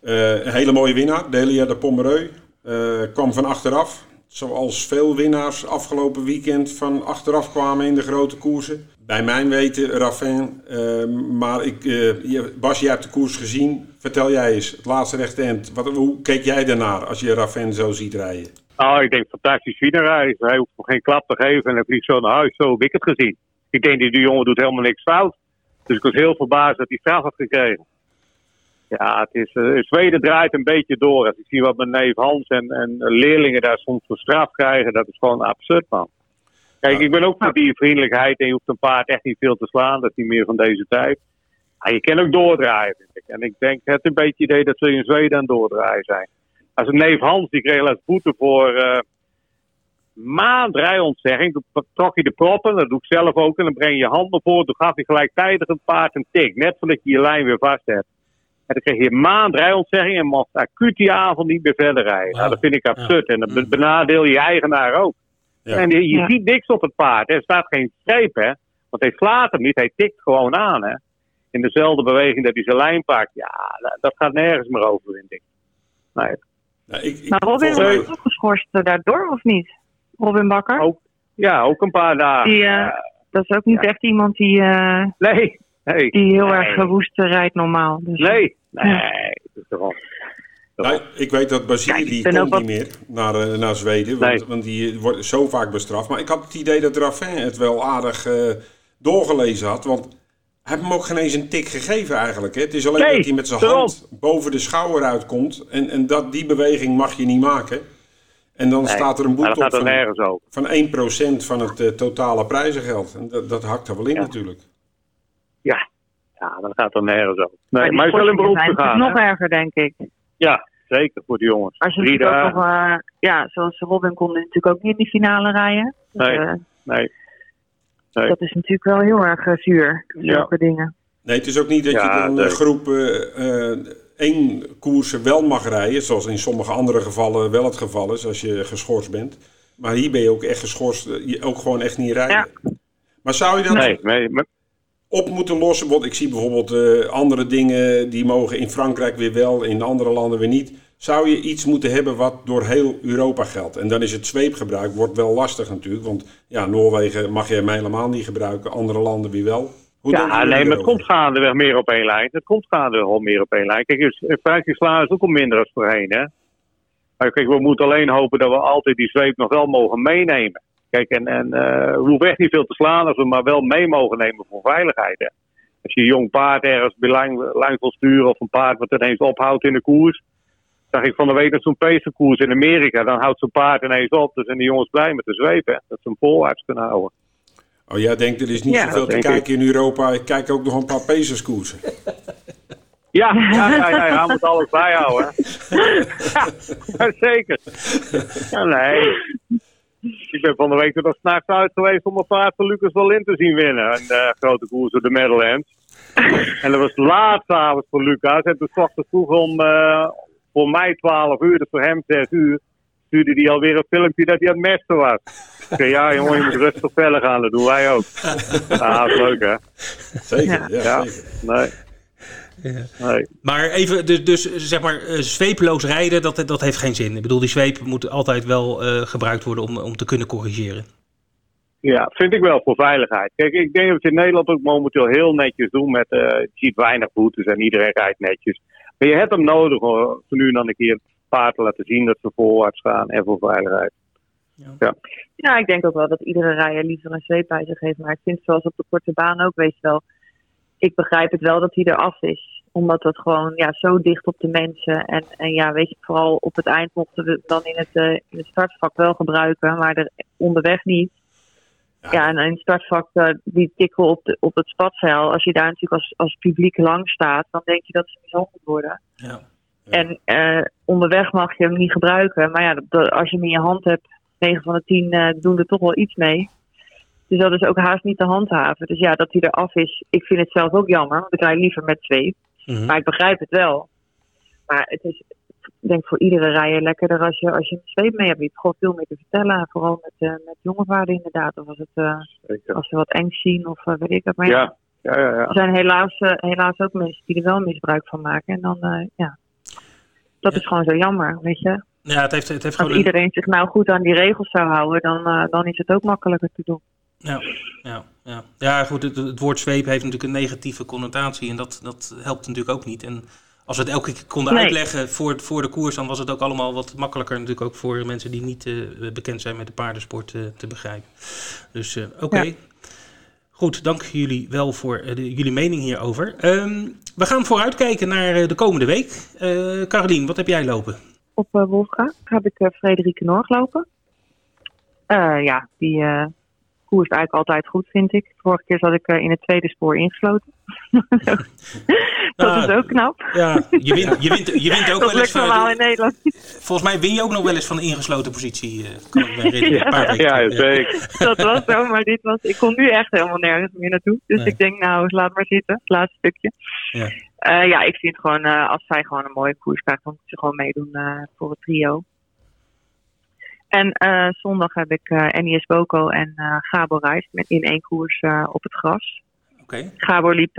een hele mooie winnaar, Delia de Pomereu, kwam van achteraf. Zoals veel winnaars afgelopen weekend van achteraf kwamen in de grote koersen. Bij mijn weten, Raffin. Uh, maar ik, uh, Bas, jij hebt de koers gezien. Vertel jij eens, het laatste rechte eind. Wat, hoe keek jij daarnaar als je Raffin zo ziet rijden? Oh, ik denk fantastisch. Hij hoeft nog geen klap te geven en hij vliegt zo naar huis. Zo het gezien. Ik denk, die, die jongen doet helemaal niks fout. Dus ik was heel verbaasd dat hij straf had gekregen. Ja, het is, uh, Zweden draait een beetje door. Als ik zie wat mijn neef Hans en, en leerlingen daar soms voor straf krijgen, dat is gewoon absurd, man. Kijk, ik ben ook voor die vriendelijkheid en je hoeft een paard echt niet veel te slaan. Dat is niet meer van deze tijd. Maar je kan ook doordraaien. En ik denk, het een beetje idee dat ze in Zweden aan doordraaien zijn. Als een neef Hans, die kreeg als boete voor uh, maand rijontzegging. Toen trok je de proppen, dat doe ik zelf ook. En dan breng je je handen voor. Toen gaf hij gelijktijdig een paard een tik. Net voordat je je lijn weer vast hebt. En dan kreeg je een maand rijontzegging en mocht acuut die avond niet meer verder rijden. Wow. Nou, dat vind ik absurd. Ja. En dan Mm. benadeel je eigenaar ook. Ja. En je, je Ja. ziet niks op het paard. Er staat geen streep, hè. Want hij slaat hem niet, hij tikt gewoon aan, hè. In dezelfde beweging dat hij zijn lijn pakt. Ja, dat, dat gaat nergens meer over, vind ik. Nee. Nou, ik, ik, Maar Robin volgens was ook geschorst eh, daardoor, of niet? Robin Bakker? Oh, Ja, ook een paar dagen. Die, eh, Ja. Dat is ook niet Ja. echt iemand die, eh, nee, nee. die heel Nee. erg geroest eh, rijdt normaal. Dus, Nee. Nee. Dat is toch wel- Nou, ik weet dat ben komt niet meer naar, eh, naar Zweden. Want, Nee. want die wordt zo vaak bestraft. Maar ik had het idee dat Raffin het wel aardig eh, doorgelezen had. Want hij heeft hem ook geen eens een tik gegeven eigenlijk. Hè. Het is alleen Nee, dat hij met zijn hand boven de schouder uitkomt. En, en dat, die beweging mag je niet maken. En dan Nee, staat er een boete op van, van 1% van het eh, totale prijzengeld. En dat, dat hakt er wel in Ja. natuurlijk. Ja. Ja, dat gaat er nergens over. Nee, maar hij is wel in beroep zijn gegaan. nog hè? erger, denk ik. Ja, zeker voor de jongens. Als je Drie ook dagen. nog, eh, ja, zoals Robin kon natuurlijk ook niet in die finale rijden. Dus, Nee. eh, Nee. Nee. Dat is natuurlijk wel heel erg eh, zuur, Ja. zulke dingen. Nee, het is ook niet dat Ja, je dan nee. een groep eh, eh, één koersen wel mag rijden, zoals in sommige andere gevallen wel het geval is als je geschorst bent. Maar hier ben je ook echt geschorst, je ook gewoon echt niet rijden. Maar zou je dat Nee, nee, maar- op moeten lossen? Want ik zie bijvoorbeeld eh, andere dingen die mogen in Frankrijk weer wel, in andere landen weer niet. Zou je iets moeten hebben wat door heel Europa geldt? En dan is het zweepgebruik wordt wel lastig natuurlijk, want ja, Noorwegen mag je hem helemaal niet gebruiken, andere landen weer wel. Hoe ja, nee, maar het komt gaandeweg meer op één lijn. Het komt gaandeweg al meer op één lijn. Kijk, dus, Frankrijk slaan is ook al minder als voorheen, hè. Maar kijk, we moeten alleen hopen dat we altijd die zweep nog wel mogen meenemen. Kijk, en, en eh, we hoeven echt niet veel te slaan als we maar wel mee mogen nemen voor veiligheid, hè. Als je een jong paard ergens belang, lang wil sturen of een paard wat ineens ophoudt in de koers. Zag ik van de week dat zo'n peesterkoers in Amerika, dan houdt zo'n paard ineens op. Dan zijn die jongens blij met de zweep, hè. Dat ze hem voorwaarts kunnen houden. Oh, jij denkt er is niet Ja, zoveel te kijken in Europa. Ik kijk ook nog een paar Pacers-koersen. Ja, ja, ja, ja, hij moet alles bijhouden. ja, zeker. Ja, nee. Ik ben van de week er nog s'nachts uit geweest om een paard van Lucas Wallin te zien winnen. Een eh, grote koers op de Meadowlands. En dat was laat avond voor Lucas. En toen s ochtends vroeg om, eh, voor mij 12 uur, dus voor hem 6 uur, stuurde hij alweer een filmpje dat hij aan het mesten was. Ik zei, ja jongen, je moet rustig verder gaan, dat doen wij ook. Ja, dat is leuk hè. Zeker, ja, Ja. zeker. Nee. Nee. Maar even, dus, dus zeg maar, eh, zweepeloos rijden, dat, dat heeft geen zin. Ik bedoel, die zweep moet altijd wel eh, gebruikt worden om, om te kunnen corrigeren. Ja, vind ik wel voor veiligheid. Kijk, ik denk dat we het in Nederland ook momenteel heel netjes doen met, eh je ziet weinig boetes en iedereen rijdt netjes. Maar je hebt hem nodig hoor, voor nu en dan een keer paard te laten zien dat ze voorwaarts gaan en voor veiligheid. Ja, ik denk ook wel dat iedere rijder liever een zweep bij zich heeft. Maar ik vind zoals op de korte baan ook, weet je wel. Ik begrijp het wel dat hij eraf is. Omdat dat gewoon ja, zo dicht op de mensen. En, en ja, weet je, vooral op het eind mochten we het dan in het, eh, in het startvak wel gebruiken. Maar er onderweg niet. Ja, en in het startvak, eh, die tikken op, de, op het spatzeil. Als je daar natuurlijk als, als publiek lang staat, dan denk je dat ze mishandeld worden. Ja. En eh, onderweg mag je hem niet gebruiken. Maar ja, als je hem in je hand hebt, 9 van de 10 eh, doen er toch wel iets mee. Dus dat is ook haast niet te handhaven. Dus ja, dat hij eraf is, ik vind het zelf ook jammer. Want ik rijd liever met zweep. Mhm. Maar ik begrijp het wel. Maar het is, ik denk voor iedere rijder lekkerder als je, als je een zweep mee hebt. Je hebt gewoon veel meer te vertellen. Vooral met, uh, met jonge paarden inderdaad. Of als, het, uh, Zeker. als ze wat eng zien of uh, weet ik het. Maar ja, Ja, ja, ja. ja. er zijn helaas, uh, helaas ook mensen die er wel misbruik van maken. En dan, uh, ja, dat Ja. is gewoon zo jammer, weet je. Ja, het heeft, het heeft Als een- iedereen zich nou goed aan die regels zou houden, dan, uh, dan is het ook makkelijker te doen. Ja, ja, ja. ja goed, het, het woord zweep heeft natuurlijk een negatieve connotatie en dat, dat helpt natuurlijk ook niet. En als we het elke keer konden Nee. uitleggen voor, voor de koers, dan was het ook allemaal wat makkelijker natuurlijk ook voor mensen die niet eh, bekend zijn met de paardensport eh, te begrijpen. Dus eh, oké. Ja. Goed, dank jullie wel voor de- jullie mening hierover. Ehm, we gaan vooruitkijken naar de komende week. Eh Carolien, wat heb jij lopen? Op uh, Wolfga heb ik uh, Frederike Noor gelopen. Uh, ja, die koerst eigenlijk altijd goed, vind ik. Vorige keer zat ik uh, in het tweede spoor ingesloten. dat Ah, is ook knap. Ja, je wint, je wint, je wint ook dat wel eens lukt normaal van, in Nederland. Volgens mij win je ook nog wel eens van een ingesloten positie. eh, kan ik me Ja, terug. zeker. dat was zo, maar dit was... Ik kon nu echt helemaal nergens meer naartoe. Dus Nee. ik denk, nou, laat maar zitten. Het laatste stukje. Ja. Eh, ja, ik vind gewoon, eh, als zij gewoon een mooie koers krijgt, dan moet ze gewoon meedoen eh, voor het trio. En eh, zondag heb ik NIS Boko en eh Gabor Reis met in één koers op het gras. Oké. Gabor liep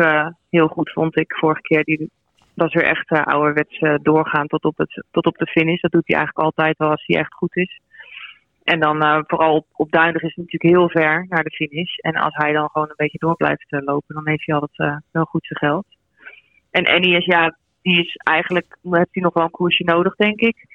heel goed, vond ik. Vorige keer die was weer echt uh, ouderwets doorgaan tot op, het, tot op de finish. Dat doet hij eigenlijk altijd wel als hij echt goed is. En dan vooral op, op Duindig is het natuurlijk heel ver naar de finish. En als hij dan gewoon een beetje door blijft lopen, dan heeft hij altijd wel goed zijn geld. En Annie is, ja, die is eigenlijk, heeft hij nog wel een koersje nodig, denk ik.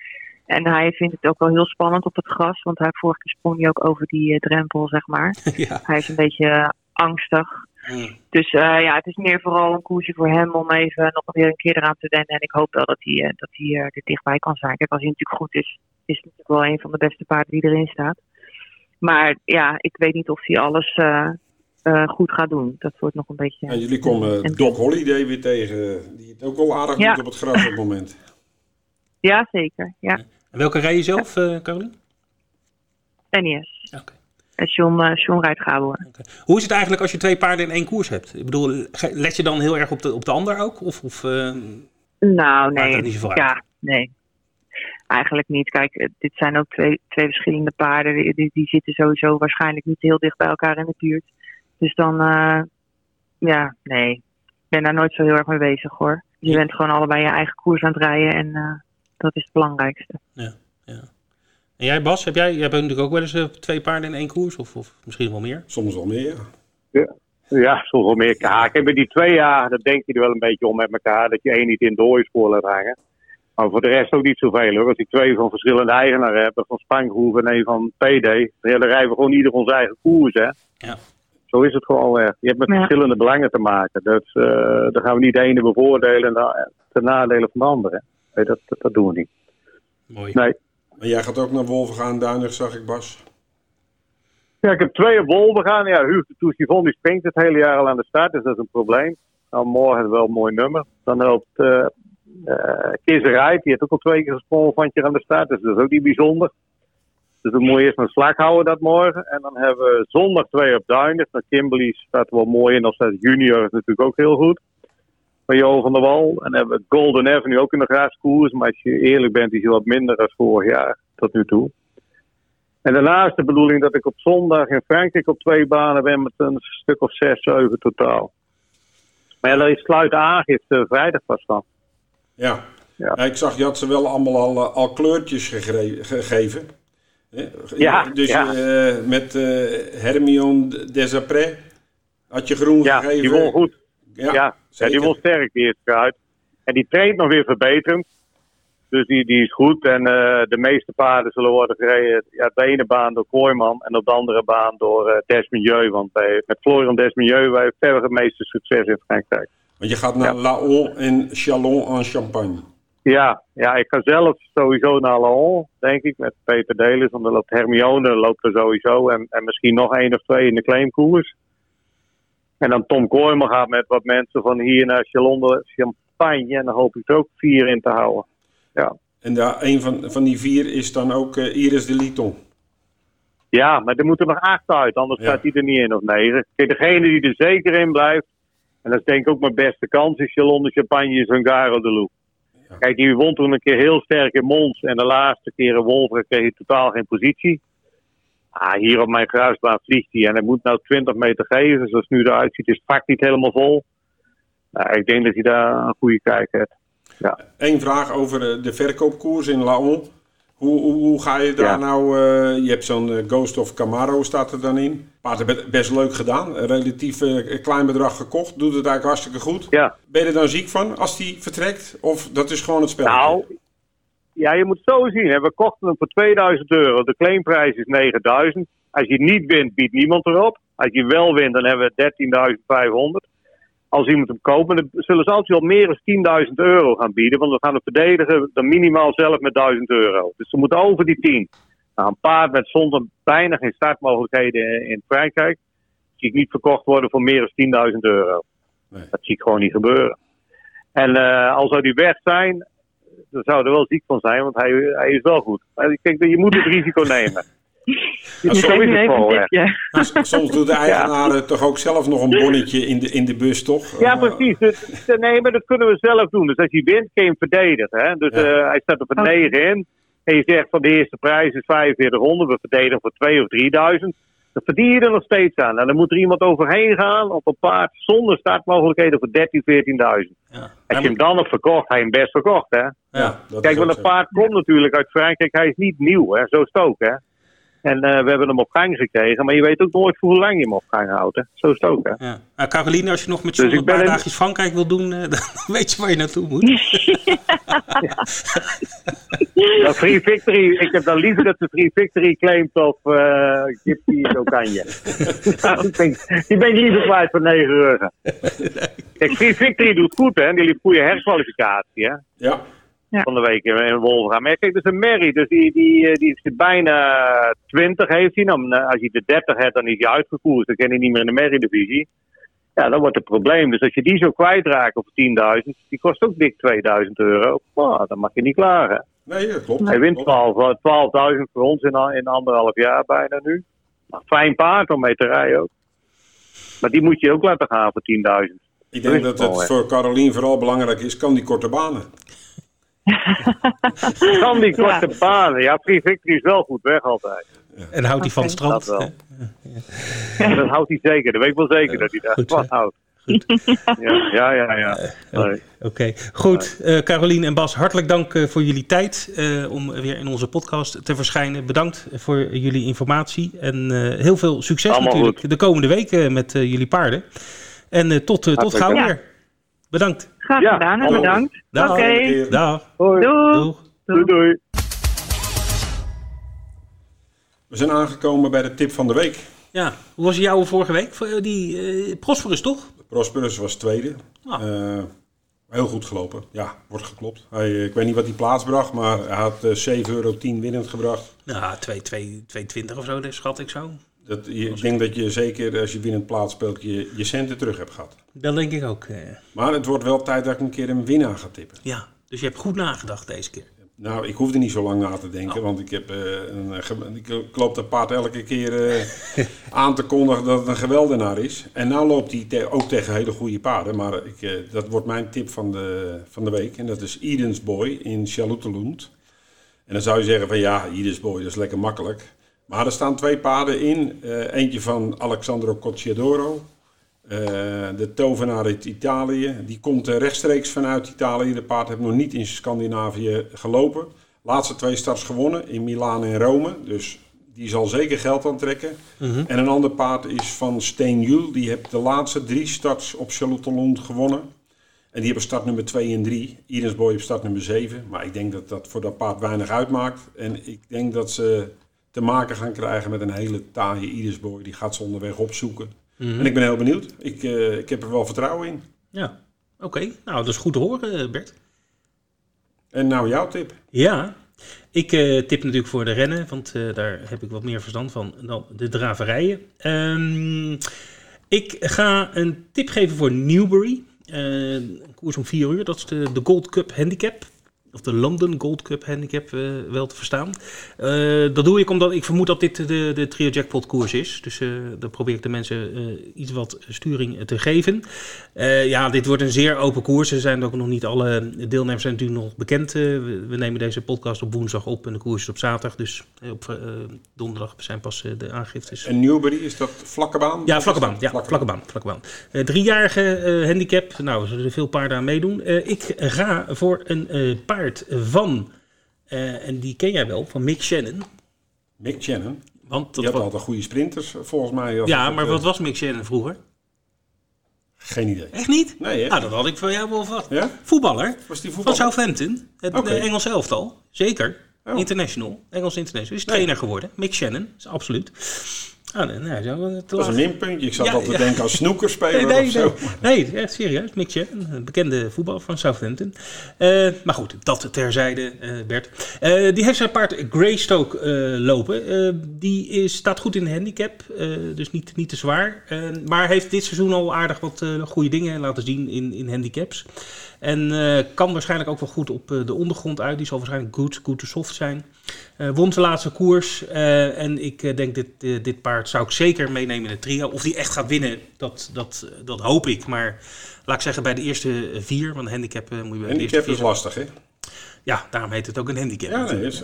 En hij vindt het ook wel heel spannend op het gras, want hij vorige keer sprong hij ook over die eh, drempel, zeg maar. ja. Hij is een beetje eh, angstig. Mm. Dus eh, ja, het is meer vooral een koersje voor hem om even nog weer een keer eraan te wennen. En ik hoop wel dat hij, dat hij er dichtbij kan zijn. Kijk, als hij natuurlijk goed is, is het natuurlijk wel een van de beste paarden die erin staat. Maar ja, ik weet niet of hij alles goed gaat doen. Dat wordt nog een beetje... En jullie komen En- Doc Holiday weer tegen, die het ook wel aardig Ja. doet op het gras op het moment. Ja, zeker. Ja, En welke rij je zelf, eh Caroline? NES. Oké. En John, eh John rijdt Gabor. Hoe is het eigenlijk als je twee paarden in één koers hebt? Ik bedoel, let je dan heel erg op de, op de ander ook? Of, of eh, Nou, nee. niet? Ja, nee. Eigenlijk niet. Kijk, dit zijn ook twee, twee verschillende paarden. Die, die, zitten sowieso waarschijnlijk niet heel dicht bij elkaar in de buurt. Dus dan, ja, nee. Ik ben daar nooit zo heel erg mee bezig hoor. Je Ja. bent gewoon allebei je eigen koers aan het rijden en dat is het belangrijkste. En jij Bas, heb jij, jij hebt natuurlijk ook wel eens eh, twee paarden in één koers? Of, of misschien wel meer? Soms wel meer, ja. Ja, soms wel meer kaken. Bij die twee jaar, dat denk je er wel een beetje om met elkaar. Dat je één niet in dode spoor laat hangen. Maar voor de rest ook niet zoveel hoor. Als die twee van verschillende eigenaren hebben, van Spangroef en een van PD. Ja, dan rijden we gewoon ieder onze eigen koers hè. Ja. Zo is het gewoon echt. Je hebt met Ja. verschillende belangen te maken. Dus eh dan gaan we niet de ene bevoordelen en ten nadele van de andere. Nee, dat, dat, dat doen we niet. Mooi. Nee. En jij gaat ook naar Wolvengaan Duinig, zag ik Bas. Ja, ik heb twee op Wolven gaan. Ja, Huub de Tousivon die springt het hele jaar al aan de start, dus dat is een probleem. Nou, morgen wel een mooi nummer. Dan helpt uh, uh, Rijt, die heeft ook al twee keer gesprongen van je aan de start, dus dat is ook niet bijzonder. Dus dan moet je eerst een slag houden dat morgen. En dan hebben we zondag twee op Duinig. Dan Kimberly staat wel mooi in, of staat junior is natuurlijk ook heel goed. Van Jo van der Wal. En dan hebben we Golden Avenue ook in de graaskoers. Maar als je eerlijk bent, is hij wat minder dan vorig jaar tot nu toe. En daarna is de bedoeling dat ik op zondag in Frankrijk op twee banen ben met een stuk of zes, zeven totaal. Maar ja, sluit aangifte vrijdag pas van. Ja. Ja. ik zag je had ze wel allemaal al, eh, al kleurtjes gegeven. Ja, Dus ja. eh, met eh Hermione Desapré had je groen Ja, gegeven. die won goed. Ja, Ja, die won sterk die eerste uit. En die traint nog weer verbeterend. Dus die, die is goed. En eh, de meeste paarden zullen worden gereden. Ja, op de ene baan door Kooiman en op de andere baan door eh Desmilieu. Want bij, met Florian Desmilieu wij verder het meeste succes in Frankrijk. Want je gaat naar Ja. Laon en Chalon en Champagne. Ja, ja, ik ga zelf sowieso naar Laon, denk ik, met Peter Delis. Want dan loopt Hermione loopt er sowieso. En, en misschien nog één of twee in de claimkoers. En dan Tom Kooiman gaat met wat mensen van hier naar Chalon de Champagne. En dan hoop ik er ook vier in te houden. Ja, En daar, een van, van die vier is dan ook eh, Iris de Liton. ja maar er moeten nog acht uit, anders Ja. staat hij er niet in of negen. Kijk, degene die er zeker in blijft, en dat is denk ik ook mijn beste kans, is Chalon de Champagne, is Hungaro de Loup. Ja. Kijk, die won toen een keer heel sterk in Mons. En de laatste keer in Wolver kreeg hij totaal geen positie. Ah, hier op mijn kruisbaan vliegt hij. En hij moet nou 20 meter geven. Zoals het nu eruit ziet, is het vak niet helemaal vol. Nou, ik denk dat hij daar een goede kijk heeft. Eén vraag over eh, de verkoopkoers in Laon. Hoe, hoe, hoe ga je daar Ja. nou... eh, je hebt zo'n eh, Ghost of Camaro staat er dan in. Paard heb het best leuk gedaan. Een relatief klein bedrag gekocht. Doet het eigenlijk hartstikke goed. Ja, Ben je er dan ziek van als die vertrekt? Of dat is gewoon het spel? nou, ja, je moet het zo zien. Hè. We kochten hem voor 2000 euro. De claimprijs is 9000. Als je niet wint, biedt niemand erop. Als je wel wint, dan hebben we 13.500. Als iemand hem koopt, dan zullen ze altijd wel meer dan 10.000 euro gaan bieden. Want we gaan het verdedigen dan minimaal zelf met 1000 euro. Dus ze moeten over die 10. Nou, een paard met zonder bijna geen startmogelijkheden in Frankrijk. Zie ik niet verkocht worden voor meer dan 10.000 euro. Nee. Dat zie ik gewoon niet gebeuren. En eh al zou die weg zijn, dan zou er wel ziek van zijn, want hij, hij is wel goed. Maar Kijk, je moet het risico nemen. Je zo geeft is nu het even. Maar Soms doet de eigenaar eh, toch ook zelf nog een bonnetje in de, in de bus, toch? Ja, Eh, precies. Dus, nee, maar dat kunnen we zelf doen. Dus als hij wint, kun je hem verdedigen. Hè? Dus Ja. eh, hij staat op een Oké. 9 in. En je zegt van de eerste prijs is 4500, we verdedigen voor 2 of 3000. Dan verdien je er nog steeds aan. En dan moet er iemand overheen gaan op een paard zonder startmogelijkheden voor 13, 14.000. Ja. Als je hem dan nog verkocht, hij hem best verkocht, hè? ja. dat Kijk, want een paard komt natuurlijk uit Frankrijk. Hij is niet nieuw, hè? Zo is het ook, hè? En eh, we hebben hem op gang gekregen. Maar je weet ook nooit voor hoe lang je hem op gang houdt, hè? Zo is het ook, hè? Ja. Nou, Caroline, als je nog met Dus z'n ik een paar in- dagjes Frankrijk wil doen, eh, dan weet je waar je naartoe moet. Nou, free Victory, ik heb dan liever dat ze Free Victory claimt of uh, Gypsy Ocagne. Nou, die ben ik liever kwijt voor 9 euro. Kijk, Free Victory doet goed, hè? Die liep goede herkwalificatie, hè? Ja, van de week in Wolverhampton. Maar kijk, dat is een Merrie. Dus die, die, eh, die is bijna 20 heeft hij. Dan, eh, als hij de 30 heeft, dan is hij uitgekoerd. Dan kan hij niet meer in de Merrie-divisie. Ja, dan wordt het probleem. Dus als je die zo kwijtraakt op 10.000, die kost ook dik 2000 euro. Nou, dan mag je niet klagen. nee, dat klopt. Hij wint Klopt. 12 eh, 12.000 voor ons in, in anderhalf jaar bijna nu. Nou, fijn paard om mee te rijden ook. Maar die moet je ook laten gaan voor 10.000. Ik denk dat het voor Carolien vooral belangrijk is, kan die korte banen. Kan die korte banen. Ja, Free Victory is wel goed weg altijd. En houdt hij van het strand. Dat wel. Ja, dat houdt hij zeker. Dat weet ik wel zeker dat hij daar goed, van hè? houdt. Ja, ja, ja. ja. Nee. Oké, goed. Eh Carolien en Bas, hartelijk dank eh, voor jullie tijd eh, om weer in onze podcast te verschijnen. Bedankt voor jullie informatie en eh, heel veel succes Allemaal natuurlijk de komende weken met eh, jullie paarden. En eh, tot, eh, tot gauw weer. Bedankt. Graag Ja, gedaan en hallo. bedankt. Dag. Oké, keer. Dag. Hoi. doei. Doeg. Doei, doei. We zijn aangekomen bij de tip van de week. Ja, hoe was jouw vorige week? Eh, Die eh, Prosperus toch? Prosperus was tweede. Ah. Eh, heel goed gelopen. Ja, wordt geklopt. Hij, ik weet niet wat hij plaats bracht, maar hij had eh 7,10 euro winnend gebracht. Nou, 2,20 of zo, dus schat ik zo. Dat, je- ik denk dat je zeker als je winnend plaats speelt, je, je centen terug hebt gehad. Dat denk ik ook. eh. Maar het wordt wel tijd dat ik een keer een winnaar ga tippen. ja, dus je hebt goed nagedacht deze keer. Nou, ik hoefde niet zo lang na te denken, want ik, heb, eh, een, eh, ik, loop dat paard elke keer aan te kondigen dat het een geweldenaar is. En nou loopt hij te- ook tegen hele goede paarden, maar ik, dat wordt mijn tip van de, van de week. En dat is Edens Boy in Charlottenlund. En dan zou je zeggen van ja, Edens Boy, dat is lekker makkelijk. Maar er staan twee paarden in. Eh, eentje van Alexandro Cocciadoro. Eh, de tovenaar uit Italië. Die komt eh, rechtstreeks vanuit Italië. De paard heeft nog niet in Scandinavië gelopen. Laatste twee starts gewonnen in Milaan en Rome. Dus die zal zeker geld aantrekken. En een ander paard is van Steen Jul. Die heeft de laatste drie starts op Charlottenlund gewonnen. En die hebben start nummer 2 en 3. Idensboy op start nummer 7. Maar ik denk dat dat voor dat paard weinig uitmaakt. En ik denk dat ze te maken gaan krijgen met een hele taaie Idensboy. Die gaat ze onderweg opzoeken. En ik ben heel benieuwd. Ik, eh, ik heb er wel vertrouwen in. Ja, oké. Nou, dat is goed te horen, eh, Bert. En nou jouw tip. Ja, ik eh, tip natuurlijk voor de rennen, want daar heb ik wat meer verstand van dan de draverijen. Ehm, ik ga een tip geven voor Newbury. Eh, een koers om 4 uur, dat is de, de Gold Cup Handicap. Of de London Gold Cup Handicap eh, wel te verstaan. Eh, dat doe ik omdat ik vermoed dat dit de, de Trio Jackpot koers is. Dus eh dan probeer ik de mensen iets wat sturing te geven. Ja, dit wordt een zeer open koers. Er zijn ook nog niet alle deelnemers zijn natuurlijk nog bekend. We, we nemen deze podcast op woensdag op en de koers is op zaterdag. Dus op donderdag zijn pas de aangiftes. En Newbury, is dat vlakke baan? Ja, vlakke baan. Ja, vlakke baan. Vlakke baan. Driejarige handicap. Nou, er zullen veel paarden aan meedoen. Ik ga voor een eh, van, eh, en die ken jij wel, van Mick Shannon. Mick Shannon. Want dat had was- altijd goede sprinters, volgens mij. ja, maar eh, wat was Mick Shannon vroeger? Geen idee. Echt niet? Nee? Nou, dat had ik van jou wel wat. Ja? Voetballer. Was die Van voetbal? Southampton. Het Oké. eh, Engelse elftal. Zeker. Oh. International. Engels international. Is Nee. trainer geworden. Mick Shannon. Is absoluut. Ah, nee, nee, zo, te Dat was een minpuntje. Ik zat Ja, altijd ja. denken aan snoekerspeler Nee, nee, of zo. nee. nee, echt serieus. Mick een bekende voetbal van Southampton. Eh, maar goed, dat terzijde, eh, Bert. Eh, die heeft zijn paard Greystoke lopen. Die is, staat goed in de handicap, dus niet, niet te zwaar. Maar heeft dit seizoen al aardig wat goede dingen laten zien in, in handicaps. En eh, kan waarschijnlijk ook wel goed op eh, de ondergrond uit. Die zal waarschijnlijk goed, goed to soft zijn. Eh won zijn laatste koers. en ik denk, dit, dit paard zou ik zeker meenemen in het trio. Of die echt gaat winnen, dat, dat, dat hoop ik. Maar laat ik zeggen, bij de eerste vier, want handicap moet je bij de eerste Handicap vier is lastig, hè? ja, daarom heet het ook een handicap. Ja, nee, is,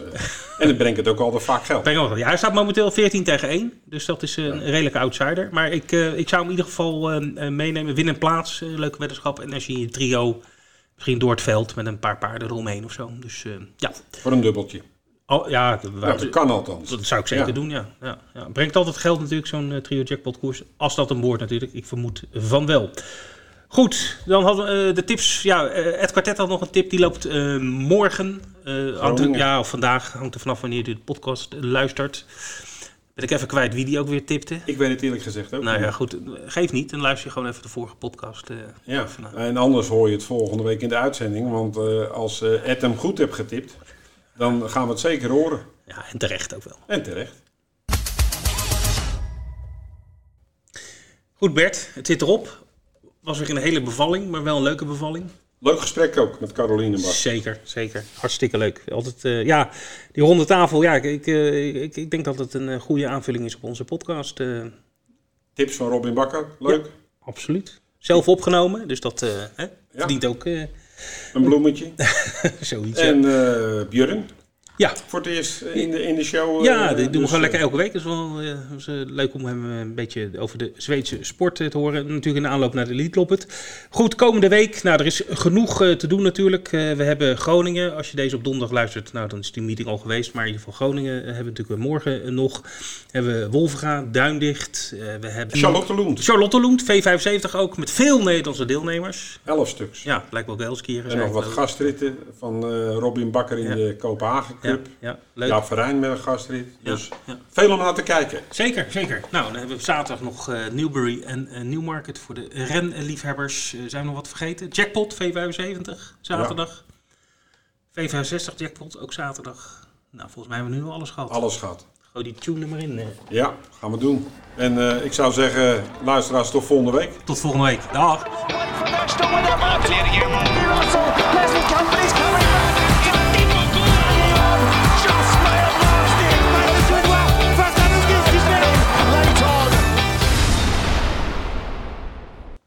en het brengt het ook altijd vaak geld. Ja, hij staat momenteel 14 tegen 1. Dus dat is een redelijke outsider. Maar ik, ik zou hem in ieder geval meenemen. Win en plaats, leuke weddenschap. En als je in je trio, misschien door het veld met een paar paarden eromheen of zo. Dus eh, ja. Voor een dubbeltje. Oh, ja, Ja, dat kan althans. dat zou ik zeker Ja. doen, ja. ja, ja. Brengt altijd geld natuurlijk, zo'n eh, trio jackpot koers. Als dat een boord natuurlijk. Ik vermoed van wel. Goed, dan hadden we eh, de tips. Ja, eh, Ed Quartet had nog een tip. Die loopt morgen. hangt er- ja, of vandaag. Hangt er vanaf wanneer je de podcast luistert. Ben ik even kwijt wie die ook weer tipte. Ik weet het eerlijk gezegd ook. Nou ja, goed. Geef niet. Dan luister je gewoon even de vorige podcast. eh, Ja, naar. en anders hoor je het volgende week in de uitzending. Want eh, als eh, Ed hem goed hebt getipt, dan gaan we het zeker horen. Ja, en terecht ook wel. En terecht. Goed Bert, het zit erop. Was weer een hele bevalling, maar wel een leuke bevalling. Leuk gesprek ook met Caroline Bas. Zeker, zeker. Hartstikke leuk. Altijd, eh, ja, die ronde tafel, ja, ik, ik, eh, ik, ik denk dat het een eh, goede aanvulling is op onze podcast. Tips van Robin Bakker, leuk. absoluut. Zelf opgenomen, dus dat hè, verdient ook Een bloemetje. zoiets. En Björn, ja. voor het eerst in de, in de show. Ja, eh, dit doen we dus, gewoon lekker eh, elke week. Dat is wel eh, leuk om hem een beetje over de Zweedse sport te horen. Natuurlijk in de aanloop naar de Elite Loppet. Goed, komende week. Nou, er is genoeg te doen natuurlijk. We hebben Groningen. Als je deze op donderdag luistert, nou, dan is die meeting al geweest. Maar in ieder geval Groningen hebben we natuurlijk morgen nog. Hebben we Duindicht. we hebben Charlotte Loend, Charlotte Loend, V75 ook. Met veel Nederlandse deelnemers. 11 stuks. Ja, lijkt wel eens keren. En nog wat gastritten van Robin Bakker in Ja. de Kopenhagen Ja, ja, leuk. Jaap Verijn met een gastrit. Ja, Dus ja. veel om naar te kijken. Zeker, zeker. Nou, dan hebben we zaterdag nog eh, Newbury en eh, Newmarket voor de renliefhebbers. Eh, zijn we nog wat vergeten? Jackpot, V75, zaterdag. V65 jackpot, ook zaterdag. Nou, volgens mij hebben we nu al alles gehad. Alles gaat. Gooi die tune er maar in. Ja, gaan we doen. En eh, ik zou zeggen, luisteraars, tot volgende week. Tot volgende week. Dag.